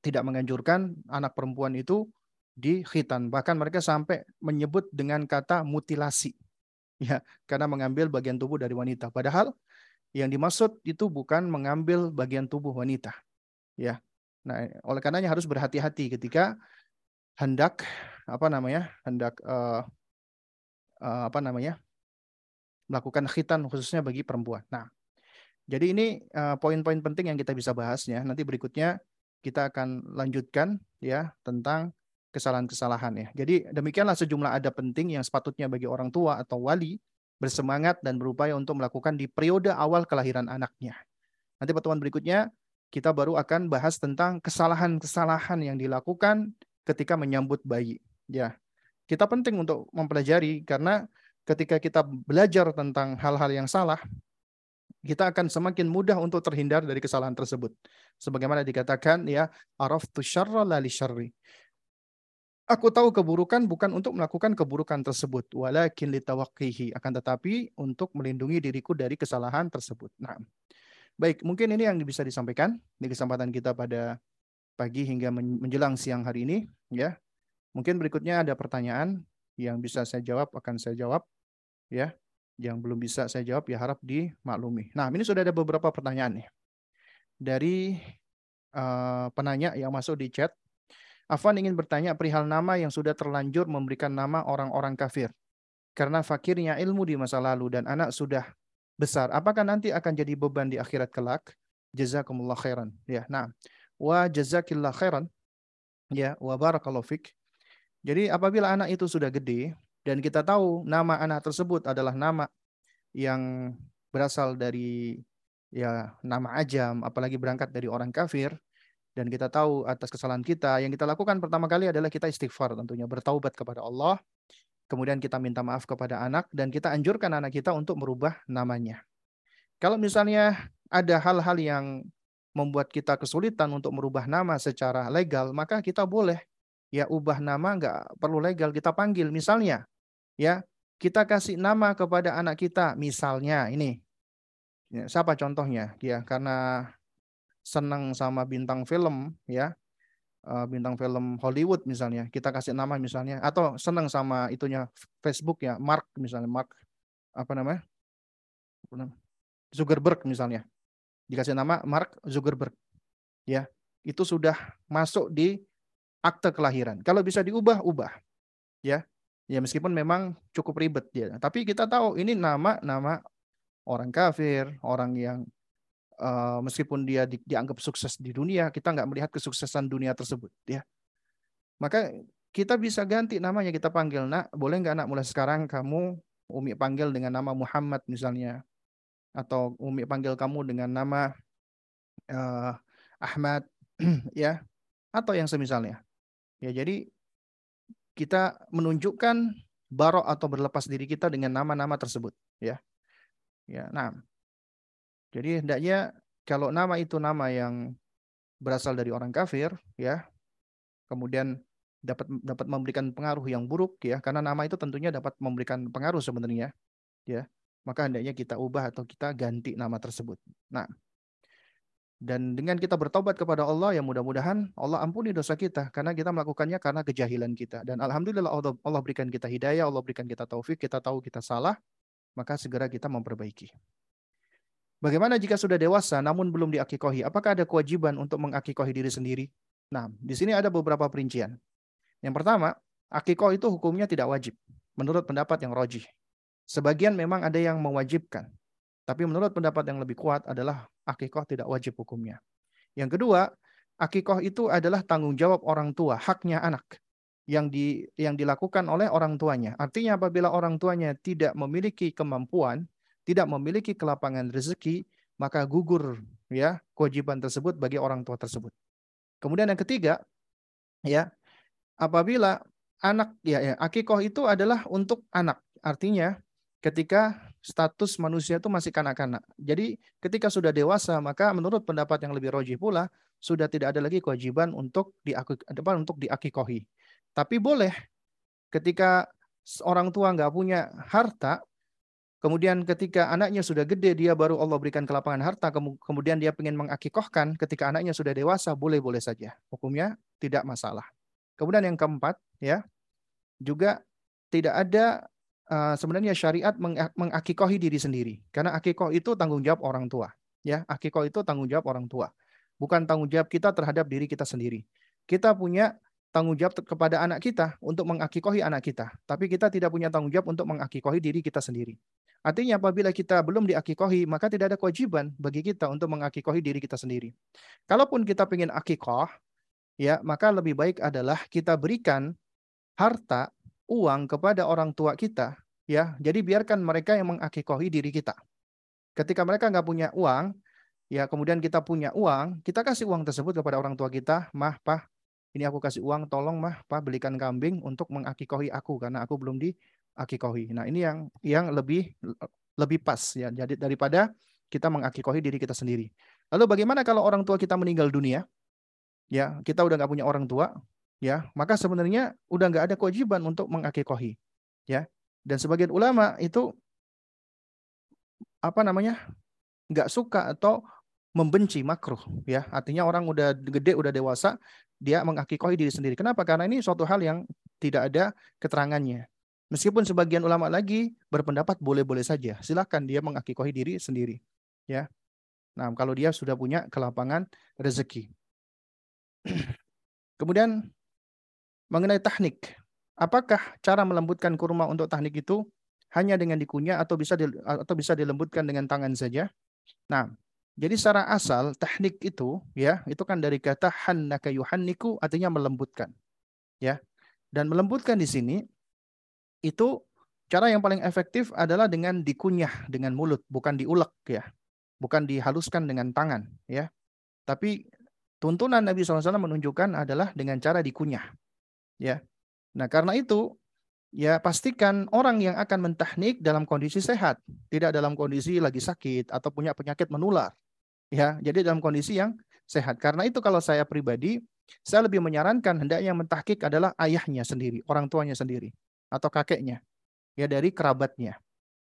tidak menganjurkan anak perempuan itu di khitan. Bahkan mereka sampai menyebut dengan kata mutilasi ya karena mengambil bagian tubuh dari wanita. Padahal yang dimaksud itu bukan mengambil bagian tubuh wanita. Ya. Nah, oleh karenanya harus berhati-hati ketika hendak apa namanya? hendak uh, uh, apa namanya? melakukan khitan khususnya bagi perempuan. Nah, Jadi ini uh, poin-poin penting yang kita bisa bahas ya. Nanti berikutnya kita akan lanjutkan ya tentang kesalahan-kesalahan ya. Jadi demikianlah sejumlah ada penting yang sepatutnya bagi orang tua atau wali bersemangat dan berupaya untuk melakukan di periode awal kelahiran anaknya. Nanti pertemuan berikutnya kita baru akan bahas tentang kesalahan-kesalahan yang dilakukan ketika menyambut bayi. Ya, kita penting untuk mempelajari karena ketika kita belajar tentang hal-hal yang salah, kita akan semakin mudah untuk terhindar dari kesalahan tersebut. Sebagaimana dikatakan ya, araftu syarra la li syarri. Aku tahu keburukan bukan untuk melakukan keburukan tersebut, walakin litawaqqihi, akan tetapi untuk melindungi diriku dari kesalahan tersebut. Nah, baik, mungkin ini yang bisa disampaikan di kesempatan kita pada pagi hingga menjelang siang hari ini, ya. Mungkin berikutnya ada pertanyaan yang bisa saya jawab akan saya jawab, ya yang belum bisa saya jawab ya harap dimaklumi. Nah, ini sudah ada beberapa pertanyaan nih. Dari uh, penanya yang masuk di chat. Afwan ingin bertanya perihal nama yang sudah terlanjur memberikan nama orang-orang kafir. Karena fakirnya ilmu di masa lalu dan anak sudah besar. Apakah nanti akan jadi beban di akhirat kelak? Jazakumullah khairan. Ya, nah. Wa jazakillah khairan. Ya, wa barakallahu fik. Jadi apabila anak itu sudah gede, dan kita tahu nama anak tersebut adalah nama yang berasal dari ya nama ajam, apalagi berangkat dari orang kafir. Dan kita tahu atas kesalahan kita, yang kita lakukan pertama kali adalah kita istighfar tentunya, bertaubat kepada Allah. Kemudian kita minta maaf kepada anak dan kita anjurkan anak kita untuk merubah namanya. Kalau misalnya ada hal-hal yang membuat kita kesulitan untuk merubah nama secara legal, maka kita boleh ya ubah nama nggak perlu legal kita panggil misalnya ya kita kasih nama kepada anak kita misalnya ini ya, siapa contohnya ya karena senang sama bintang film ya. Eh, bintang film Hollywood misalnya kita kasih nama misalnya atau senang sama itunya Facebook ya Mark misalnya Mark apa namanya? Zuckerberg misalnya. Dikasih nama Mark Zuckerberg ya. Itu sudah masuk di akte kelahiran. Kalau bisa diubah ubah ya. Ya meskipun memang cukup ribet ya, tapi kita tahu ini nama nama orang kafir, orang yang uh, meskipun dia di, dianggap sukses di dunia, kita nggak melihat kesuksesan dunia tersebut ya. Maka kita bisa ganti namanya, kita panggil nak, boleh nggak nak mulai sekarang kamu Umi panggil dengan nama Muhammad misalnya, atau Umi panggil kamu dengan nama uh, Ahmad ya, atau yang semisalnya. Ya jadi kita menunjukkan barok atau berlepas diri kita dengan nama-nama tersebut ya ya nah jadi hendaknya kalau nama itu nama yang berasal dari orang kafir ya kemudian dapat dapat memberikan pengaruh yang buruk ya karena nama itu tentunya dapat memberikan pengaruh sebenarnya ya maka hendaknya kita ubah atau kita ganti nama tersebut nah dan dengan kita bertobat kepada Allah, ya mudah-mudahan Allah ampuni dosa kita karena kita melakukannya karena kejahilan kita. Dan alhamdulillah Allah, Allah berikan kita hidayah, Allah berikan kita taufik, kita tahu kita salah, maka segera kita memperbaiki. Bagaimana jika sudah dewasa namun belum diakikohi? Apakah ada kewajiban untuk mengakikohi diri sendiri? Nah, di sini ada beberapa perincian. Yang pertama, akikoh itu hukumnya tidak wajib, menurut pendapat yang rojih. Sebagian memang ada yang mewajibkan. Tapi menurut pendapat yang lebih kuat adalah akikoh tidak wajib hukumnya. Yang kedua, akikoh itu adalah tanggung jawab orang tua, haknya anak yang di yang dilakukan oleh orang tuanya. Artinya apabila orang tuanya tidak memiliki kemampuan, tidak memiliki kelapangan rezeki, maka gugur ya kewajiban tersebut bagi orang tua tersebut. Kemudian yang ketiga, ya apabila anak ya, ya akikoh itu adalah untuk anak. Artinya ketika status manusia itu masih kanak-kanak. Jadi ketika sudah dewasa, maka menurut pendapat yang lebih rojih pula, sudah tidak ada lagi kewajiban untuk diakik, untuk diakikohi. Tapi boleh ketika orang tua nggak punya harta, kemudian ketika anaknya sudah gede, dia baru Allah berikan kelapangan harta, kemudian dia ingin mengakikohkan ketika anaknya sudah dewasa, boleh-boleh saja. Hukumnya tidak masalah. Kemudian yang keempat, ya, juga tidak ada uh, sebenarnya syariat meng mengakikohi diri sendiri. Karena akikoh itu tanggung jawab orang tua. Ya, akikoh itu tanggung jawab orang tua. Bukan tanggung jawab kita terhadap diri kita sendiri. Kita punya tanggung jawab kepada anak kita untuk mengakikohi anak kita. Tapi kita tidak punya tanggung jawab untuk mengakikohi diri kita sendiri. Artinya apabila kita belum diakikohi, maka tidak ada kewajiban bagi kita untuk mengakikohi diri kita sendiri. Kalaupun kita ingin akikoh, ya maka lebih baik adalah kita berikan harta, uang kepada orang tua kita, ya. Jadi biarkan mereka yang mengakikohi diri kita. Ketika mereka nggak punya uang, ya kemudian kita punya uang, kita kasih uang tersebut kepada orang tua kita, mah, pah, ini aku kasih uang, tolong mah, pah belikan kambing untuk mengakikohi aku karena aku belum di akikohi. Nah, ini yang yang lebih lebih pas ya. Jadi daripada kita mengakikohi diri kita sendiri. Lalu bagaimana kalau orang tua kita meninggal dunia? Ya, kita udah nggak punya orang tua, ya, maka sebenarnya udah nggak ada kewajiban untuk mengakikohi, ya. Dan sebagian ulama itu apa namanya? nggak suka atau membenci makruh, ya. Artinya orang udah gede, udah dewasa, dia mengakikohi diri sendiri. Kenapa? Karena ini suatu hal yang tidak ada keterangannya. Meskipun sebagian ulama lagi berpendapat boleh-boleh saja, silakan dia mengakikohi diri sendiri. Ya. Nah, kalau dia sudah punya kelapangan rezeki. Kemudian mengenai teknik, apakah cara melembutkan kurma untuk teknik itu hanya dengan dikunyah atau bisa di, atau bisa dilembutkan dengan tangan saja? Nah, jadi secara asal teknik itu ya, itu kan dari kata hannaka yuhanniku artinya melembutkan. Ya. Dan melembutkan di sini itu cara yang paling efektif adalah dengan dikunyah dengan mulut, bukan diulek ya. Bukan dihaluskan dengan tangan ya. Tapi tuntunan Nabi SAW menunjukkan adalah dengan cara dikunyah. Ya. Nah, karena itu ya pastikan orang yang akan mentahnik dalam kondisi sehat, tidak dalam kondisi lagi sakit atau punya penyakit menular. Ya, jadi dalam kondisi yang sehat. Karena itu kalau saya pribadi, saya lebih menyarankan hendaknya mentahkik adalah ayahnya sendiri, orang tuanya sendiri atau kakeknya, ya dari kerabatnya.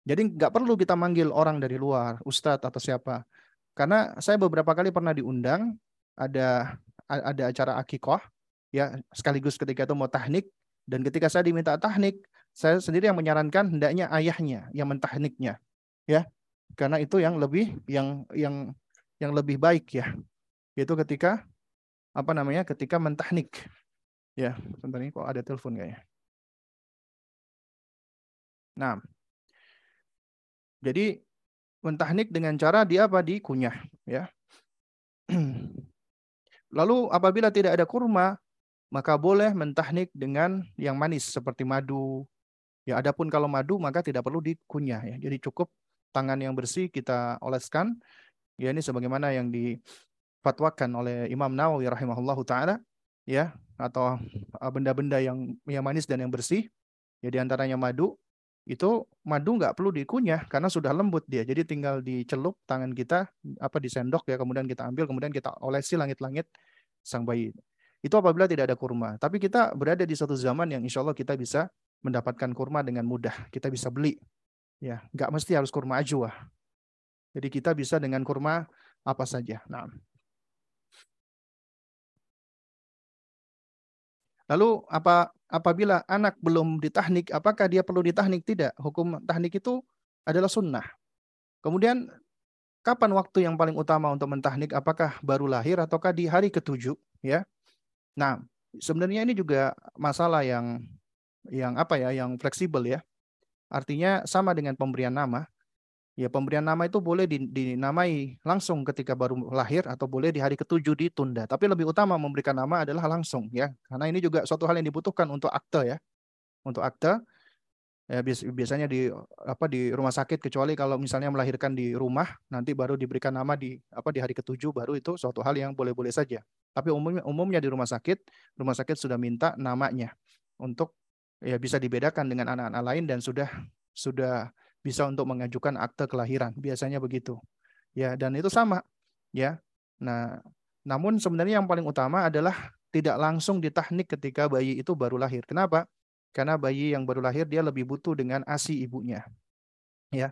Jadi nggak perlu kita manggil orang dari luar, ustadz atau siapa. Karena saya beberapa kali pernah diundang ada ada acara akikoh, ya sekaligus ketika itu mau tahnik dan ketika saya diminta tahnik, saya sendiri yang menyarankan hendaknya ayahnya yang mentahniknya, ya karena itu yang lebih yang yang yang lebih baik ya, yaitu ketika apa namanya ketika mentahnik, ya sebentar ini kok ada telepon kayaknya. Nah, jadi mentahnik dengan cara dia apa dikunyah, ya. Lalu apabila tidak ada kurma, maka boleh mentahnik dengan yang manis seperti madu. Ya, adapun kalau madu maka tidak perlu dikunyah ya. Jadi cukup tangan yang bersih kita oleskan. Ya ini sebagaimana yang difatwakan oleh Imam Nawawi rahimahullahu taala ya atau benda-benda yang yang manis dan yang bersih ya di antaranya madu itu madu nggak perlu dikunyah karena sudah lembut dia. Jadi tinggal dicelup tangan kita apa disendok ya kemudian kita ambil kemudian kita olesi langit-langit sang bayi. Itu apabila tidak ada kurma. Tapi kita berada di satu zaman yang insya Allah kita bisa mendapatkan kurma dengan mudah. Kita bisa beli. Ya, nggak mesti harus kurma ajwa. Jadi kita bisa dengan kurma apa saja. Nah, Lalu apa apabila anak belum ditahnik, apakah dia perlu ditahnik? Tidak. Hukum tahnik itu adalah sunnah. Kemudian kapan waktu yang paling utama untuk mentahnik? Apakah baru lahir ataukah di hari ketujuh? Ya. Nah, sebenarnya ini juga masalah yang yang apa ya? Yang fleksibel ya. Artinya sama dengan pemberian nama. Ya pemberian nama itu boleh dinamai langsung ketika baru lahir atau boleh di hari ketujuh ditunda. Tapi lebih utama memberikan nama adalah langsung ya. Karena ini juga suatu hal yang dibutuhkan untuk akte ya. Untuk akte ya biasanya di apa di rumah sakit kecuali kalau misalnya melahirkan di rumah nanti baru diberikan nama di apa di hari ketujuh baru itu suatu hal yang boleh-boleh saja. Tapi umumnya umumnya di rumah sakit, rumah sakit sudah minta namanya untuk ya bisa dibedakan dengan anak-anak lain dan sudah sudah bisa untuk mengajukan akte kelahiran. Biasanya begitu. Ya, dan itu sama, ya. Nah, namun sebenarnya yang paling utama adalah tidak langsung ditahnik ketika bayi itu baru lahir. Kenapa? Karena bayi yang baru lahir dia lebih butuh dengan ASI ibunya. Ya.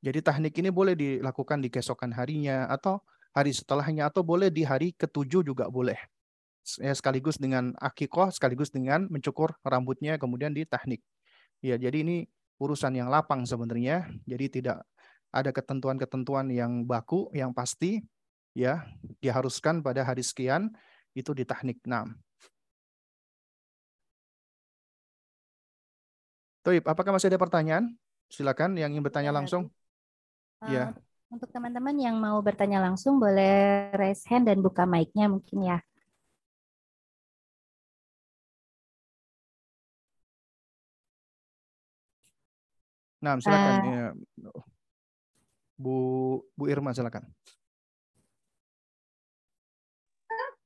Jadi tahnik ini boleh dilakukan di keesokan harinya atau hari setelahnya atau boleh di hari ketujuh juga boleh. Ya, sekaligus dengan akikoh, sekaligus dengan mencukur rambutnya kemudian ditahnik. Ya, jadi ini urusan yang lapang sebenarnya. Jadi tidak ada ketentuan-ketentuan yang baku, yang pasti ya diharuskan pada hari sekian itu di teknik 6. Toib, apakah masih ada pertanyaan? silakan yang ingin bertanya ya, langsung. Uh, ya. Untuk teman-teman yang mau bertanya langsung boleh raise hand dan buka mic-nya mungkin ya. Nah, silakan uh, ya. Bu Bu Irma silakan.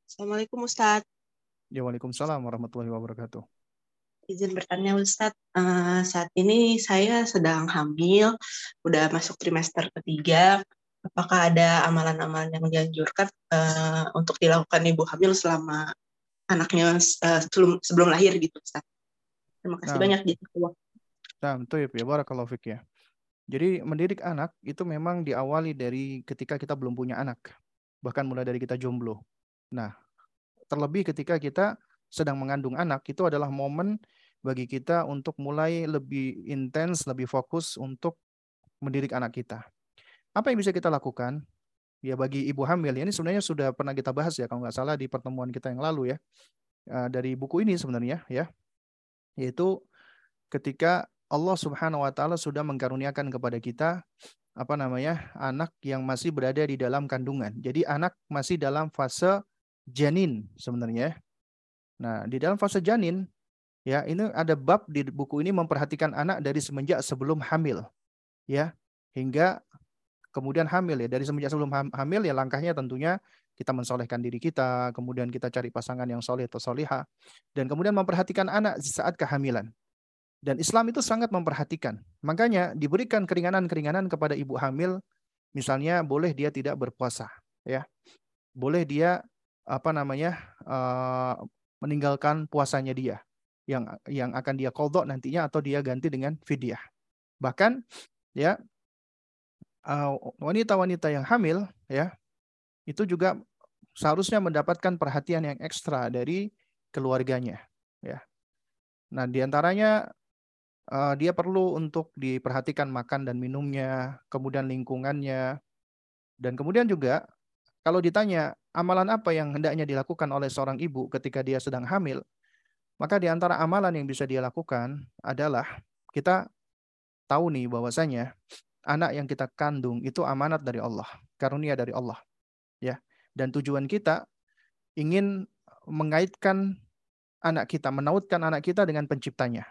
Assalamualaikum Ustadz. Ya, Waalaikumsalam warahmatullahi wabarakatuh. Izin bertanya Ustadz, uh, saat ini saya sedang hamil, udah masuk trimester ketiga. Apakah ada amalan-amalan yang dianjurkan uh, untuk dilakukan ibu hamil selama anaknya uh, sebelum sebelum lahir gitu Ustadz? Terima kasih nah, banyak di Nah, betul ya, barakallahu fik ya. Jadi mendidik anak itu memang diawali dari ketika kita belum punya anak. Bahkan mulai dari kita jomblo. Nah, terlebih ketika kita sedang mengandung anak itu adalah momen bagi kita untuk mulai lebih intens, lebih fokus untuk mendidik anak kita. Apa yang bisa kita lakukan? Ya bagi ibu hamil, ini sebenarnya sudah pernah kita bahas ya kalau nggak salah di pertemuan kita yang lalu ya. Eh, dari buku ini sebenarnya ya. Yaitu ketika Allah Subhanahu wa taala sudah mengkaruniakan kepada kita apa namanya? anak yang masih berada di dalam kandungan. Jadi anak masih dalam fase janin sebenarnya. Nah, di dalam fase janin ya ini ada bab di buku ini memperhatikan anak dari semenjak sebelum hamil ya hingga kemudian hamil ya dari semenjak sebelum hamil ya langkahnya tentunya kita mensolehkan diri kita kemudian kita cari pasangan yang soleh atau soleha dan kemudian memperhatikan anak saat kehamilan dan Islam itu sangat memperhatikan makanya diberikan keringanan-keringanan kepada ibu hamil misalnya boleh dia tidak berpuasa ya boleh dia apa namanya uh, meninggalkan puasanya dia yang yang akan dia kodok nantinya atau dia ganti dengan fidyah. Bahkan ya uh, wanita-wanita yang hamil ya itu juga seharusnya mendapatkan perhatian yang ekstra dari keluarganya ya. Nah, di antaranya uh, dia perlu untuk diperhatikan makan dan minumnya, kemudian lingkungannya, dan kemudian juga kalau ditanya amalan apa yang hendaknya dilakukan oleh seorang ibu ketika dia sedang hamil, maka di antara amalan yang bisa dia lakukan adalah kita tahu nih bahwasanya anak yang kita kandung itu amanat dari Allah, karunia dari Allah. Ya. Dan tujuan kita ingin mengaitkan anak kita, menautkan anak kita dengan penciptanya.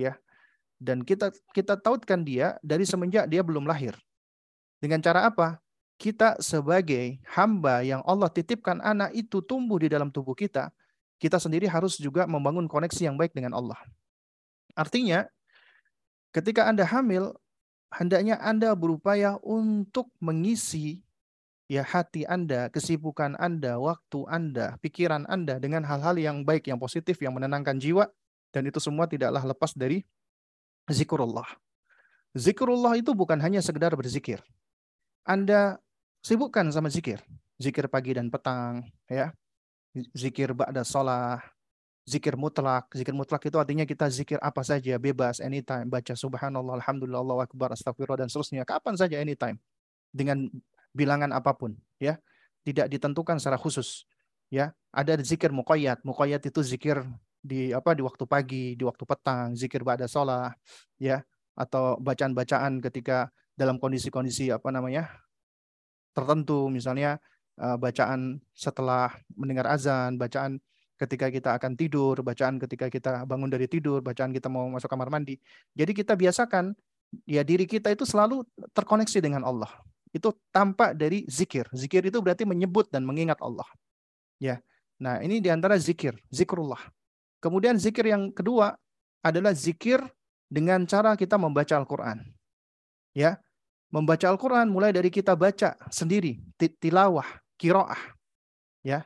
Ya. Dan kita kita tautkan dia dari semenjak dia belum lahir. Dengan cara apa? kita sebagai hamba yang Allah titipkan anak itu tumbuh di dalam tubuh kita, kita sendiri harus juga membangun koneksi yang baik dengan Allah. Artinya, ketika Anda hamil, hendaknya Anda berupaya untuk mengisi ya hati Anda, kesibukan Anda, waktu Anda, pikiran Anda dengan hal-hal yang baik, yang positif, yang menenangkan jiwa, dan itu semua tidaklah lepas dari zikrullah. Zikrullah itu bukan hanya sekedar berzikir. Anda sibukkan sama zikir. Zikir pagi dan petang, ya. Zikir ba'da sholat, zikir mutlak. Zikir mutlak itu artinya kita zikir apa saja, bebas, anytime. Baca subhanallah, alhamdulillah, Allah akbar, astagfirullah, dan seterusnya. Kapan saja, anytime. Dengan bilangan apa pun, ya. Tidak ditentukan secara khusus. Ya, ada zikir muqayyad. Muqayyad itu zikir di apa di waktu pagi, di waktu petang, zikir ba'da sholat, ya, atau bacaan-bacaan ketika dalam kondisi-kondisi apa namanya tertentu, misalnya uh, bacaan setelah mendengar azan, bacaan ketika kita akan tidur, bacaan ketika kita bangun dari tidur, bacaan kita mau masuk kamar mandi. Jadi kita biasakan ya diri kita itu selalu terkoneksi dengan Allah. Itu tampak dari zikir. Zikir itu berarti menyebut dan mengingat Allah. Ya. Nah, ini di antara zikir, zikrullah. Kemudian zikir yang kedua adalah zikir dengan cara kita membaca Al-Qur'an. Ya membaca Al-Quran mulai dari kita baca sendiri, tilawah, kiroah. Ya,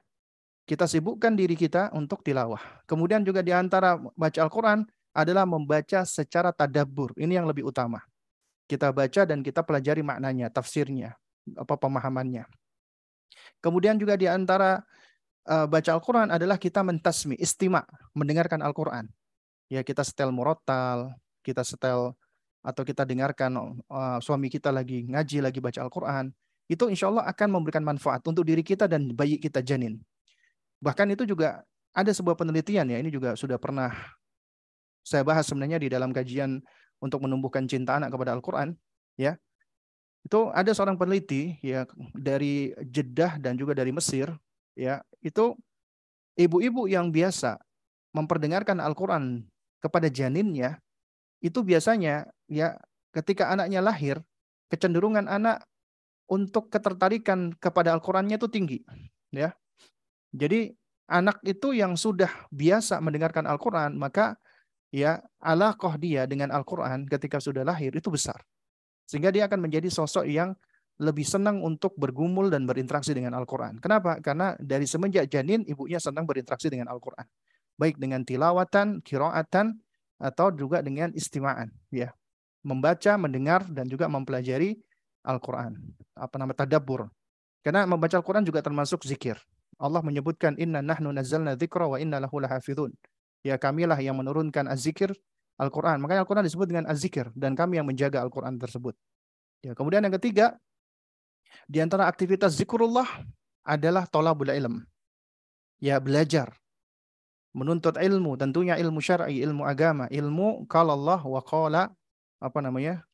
kita sibukkan diri kita untuk tilawah. Kemudian juga di antara baca Al-Quran adalah membaca secara tadabbur. Ini yang lebih utama. Kita baca dan kita pelajari maknanya, tafsirnya, apa pemahamannya. Kemudian juga di antara uh, baca Al-Quran adalah kita mentasmi, istima, mendengarkan Al-Quran. Ya kita setel murotal, kita setel atau kita dengarkan uh, suami kita lagi ngaji, lagi baca Al-Quran, itu insya Allah akan memberikan manfaat untuk diri kita dan bayi kita janin. Bahkan itu juga ada sebuah penelitian ya, ini juga sudah pernah saya bahas sebenarnya di dalam kajian untuk menumbuhkan cinta anak kepada Al-Qur'an, ya. Itu ada seorang peneliti ya dari Jeddah dan juga dari Mesir, ya. Itu ibu-ibu yang biasa memperdengarkan Al-Qur'an kepada janinnya itu biasanya ya ketika anaknya lahir kecenderungan anak untuk ketertarikan kepada Al-Qur'annya itu tinggi, ya. Jadi anak itu yang sudah biasa mendengarkan Al-Qur'an, maka ya alaqah dia dengan Al-Qur'an ketika sudah lahir itu besar. Sehingga dia akan menjadi sosok yang lebih senang untuk bergumul dan berinteraksi dengan Al-Quran. Kenapa? Karena dari semenjak janin, ibunya senang berinteraksi dengan Al-Quran. Baik dengan tilawatan, kiroatan, atau juga dengan istima'an. Ya. Membaca, mendengar, dan juga mempelajari Al-Quran. Apa nama tadabur. Karena membaca Al-Quran juga termasuk zikir. Allah menyebutkan inna nahnu nazzalna dzikra wa inna lahu lahafizun. Ya kamilah yang menurunkan az-zikir Al-Quran. Makanya Al-Quran disebut dengan az-zikir. Dan kami yang menjaga Al-Quran tersebut. Ya, kemudian yang ketiga, di antara aktivitas zikrullah adalah tolabul ilm. Ya, belajar. Menuntut ilmu, tentunya ilmu syar'i, ilmu agama, ilmu kalau Allah wa qala apa namanya?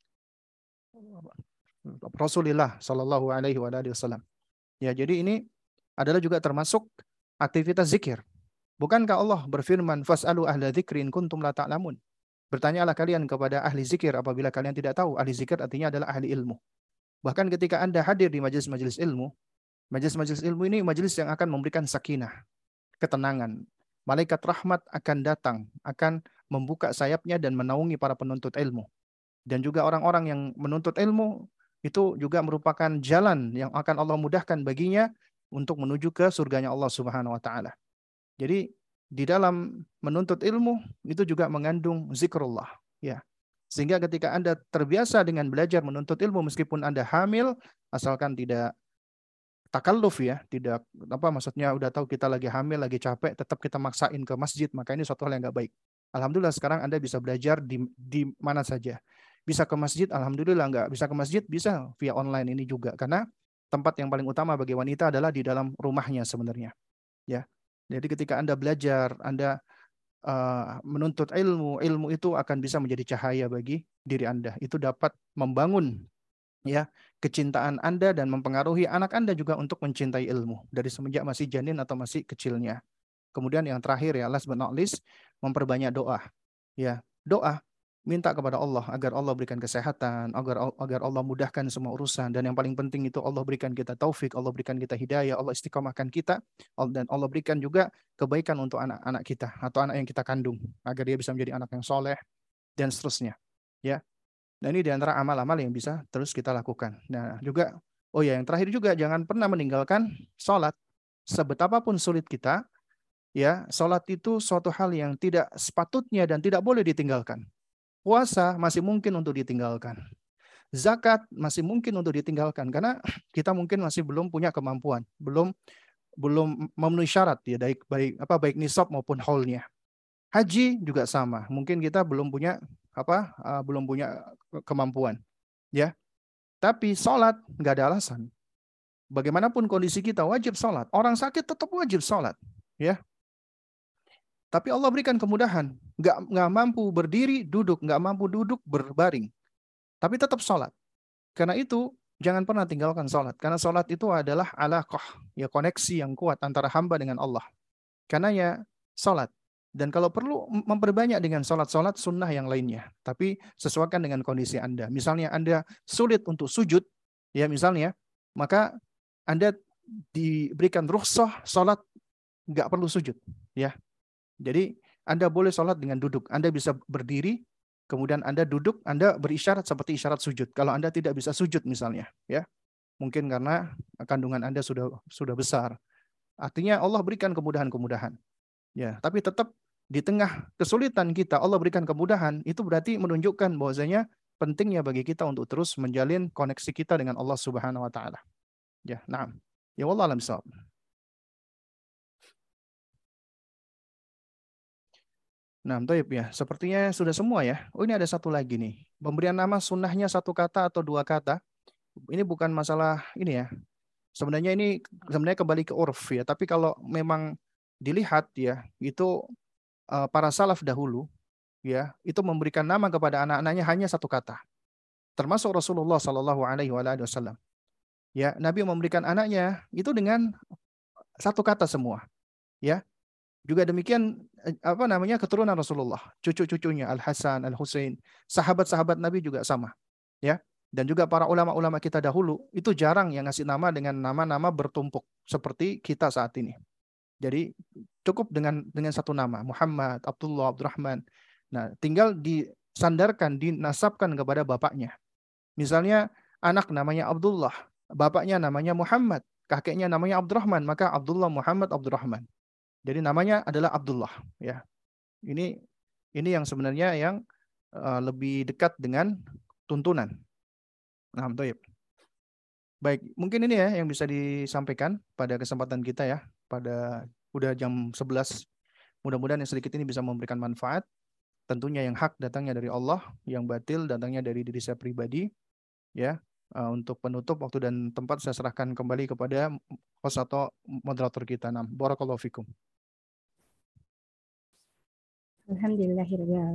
Rasulullah sallallahu alaihi wasallam. Ya, jadi ini adalah juga termasuk aktivitas zikir. Bukankah Allah berfirman, "Fas'alu ahla dzikrin kuntum la ta'lamun." Bertanyalah kalian kepada ahli zikir apabila kalian tidak tahu. Ahli zikir artinya adalah ahli ilmu. Bahkan ketika Anda hadir di majelis-majelis ilmu, majelis-majelis ilmu ini majelis yang akan memberikan sakinah, ketenangan. Malaikat rahmat akan datang, akan membuka sayapnya dan menaungi para penuntut ilmu. Dan juga orang-orang yang menuntut ilmu itu juga merupakan jalan yang akan Allah mudahkan baginya untuk menuju ke surganya Allah Subhanahu wa taala. Jadi di dalam menuntut ilmu itu juga mengandung zikrullah. Sehingga ketika Anda terbiasa dengan belajar menuntut ilmu meskipun Anda hamil, asalkan tidak takalluf ya, tidak apa maksudnya udah tahu kita lagi hamil, lagi capek, tetap kita maksain ke masjid, maka ini suatu hal yang nggak baik. Alhamdulillah sekarang Anda bisa belajar di di mana saja. Bisa ke masjid, alhamdulillah nggak bisa ke masjid, bisa via online ini juga karena tempat yang paling utama bagi wanita adalah di dalam rumahnya sebenarnya. Ya. Jadi ketika Anda belajar, Anda uh, menuntut ilmu, ilmu itu akan bisa menjadi cahaya bagi diri Anda. Itu dapat membangun ya kecintaan Anda dan mempengaruhi anak Anda juga untuk mencintai ilmu dari semenjak masih janin atau masih kecilnya. Kemudian yang terakhir ya last but not least memperbanyak doa. Ya, doa minta kepada Allah agar Allah berikan kesehatan, agar agar Allah mudahkan semua urusan dan yang paling penting itu Allah berikan kita taufik, Allah berikan kita hidayah, Allah istiqomahkan kita dan Allah berikan juga kebaikan untuk anak-anak kita atau anak yang kita kandung agar dia bisa menjadi anak yang soleh dan seterusnya. Ya. Nah ini di antara amal-amal yang bisa terus kita lakukan. Nah juga, oh ya yang terakhir juga jangan pernah meninggalkan sholat. Sebetapapun sulit kita, ya sholat itu suatu hal yang tidak sepatutnya dan tidak boleh ditinggalkan. Puasa masih mungkin untuk ditinggalkan. Zakat masih mungkin untuk ditinggalkan karena kita mungkin masih belum punya kemampuan, belum belum memenuhi syarat ya baik baik apa baik nisab maupun haulnya. Haji juga sama, mungkin kita belum punya apa uh, belum punya kemampuan, ya. Tapi sholat nggak ada alasan. Bagaimanapun kondisi kita wajib sholat. Orang sakit tetap wajib sholat, ya. Tapi Allah berikan kemudahan. Nggak, nggak mampu berdiri, duduk. Nggak mampu duduk, berbaring. Tapi tetap sholat. Karena itu, jangan pernah tinggalkan sholat. Karena sholat itu adalah alaqah. Ya koneksi yang kuat antara hamba dengan Allah. Karena ya sholat. Dan kalau perlu memperbanyak dengan sholat-sholat sunnah yang lainnya. Tapi sesuaikan dengan kondisi Anda. Misalnya Anda sulit untuk sujud, ya misalnya, maka Anda diberikan rukhsah sholat nggak perlu sujud. ya jadi Anda boleh sholat dengan duduk. Anda bisa berdiri, kemudian Anda duduk, Anda berisyarat seperti isyarat sujud. Kalau Anda tidak bisa sujud misalnya, ya mungkin karena kandungan Anda sudah sudah besar. Artinya Allah berikan kemudahan-kemudahan. Ya, tapi tetap di tengah kesulitan kita Allah berikan kemudahan, itu berarti menunjukkan bahwasanya pentingnya bagi kita untuk terus menjalin koneksi kita dengan Allah Subhanahu wa taala. Ya, nah. Ya Allah alam Nah, Toib ya, sepertinya sudah semua ya. Oh ini ada satu lagi nih. Pemberian nama sunnahnya satu kata atau dua kata. Ini bukan masalah ini ya. Sebenarnya ini sebenarnya kembali ke urf ya. Tapi kalau memang dilihat ya, itu uh, para salaf dahulu ya itu memberikan nama kepada anak-anaknya hanya satu kata. Termasuk Rasulullah Shallallahu Alaihi Wasallam. Ya, Nabi memberikan anaknya itu dengan satu kata semua. Ya, juga demikian eh, apa namanya keturunan Rasulullah, cucu-cucunya Al Hasan, Al Husain, sahabat-sahabat Nabi juga sama. Ya, dan juga para ulama-ulama kita dahulu itu jarang yang ngasih nama dengan nama-nama bertumpuk seperti kita saat ini. Jadi cukup dengan dengan satu nama Muhammad, Abdullah, Abdurrahman. Nah, tinggal disandarkan, dinasabkan kepada bapaknya. Misalnya anak namanya Abdullah, bapaknya namanya Muhammad, kakeknya namanya Abdurrahman, maka Abdullah Muhammad Abdurrahman. Jadi namanya adalah Abdullah, ya. Ini ini yang sebenarnya yang uh, lebih dekat dengan tuntunan. Nah, baik. Baik, mungkin ini ya yang bisa disampaikan pada kesempatan kita ya pada udah jam 11. Mudah-mudahan yang sedikit ini bisa memberikan manfaat. Tentunya yang hak datangnya dari Allah, yang batil datangnya dari diri saya pribadi. Ya, uh, untuk penutup waktu dan tempat saya serahkan kembali kepada host atau moderator kita. Nam, barakallahu fikum. Alhamdulillah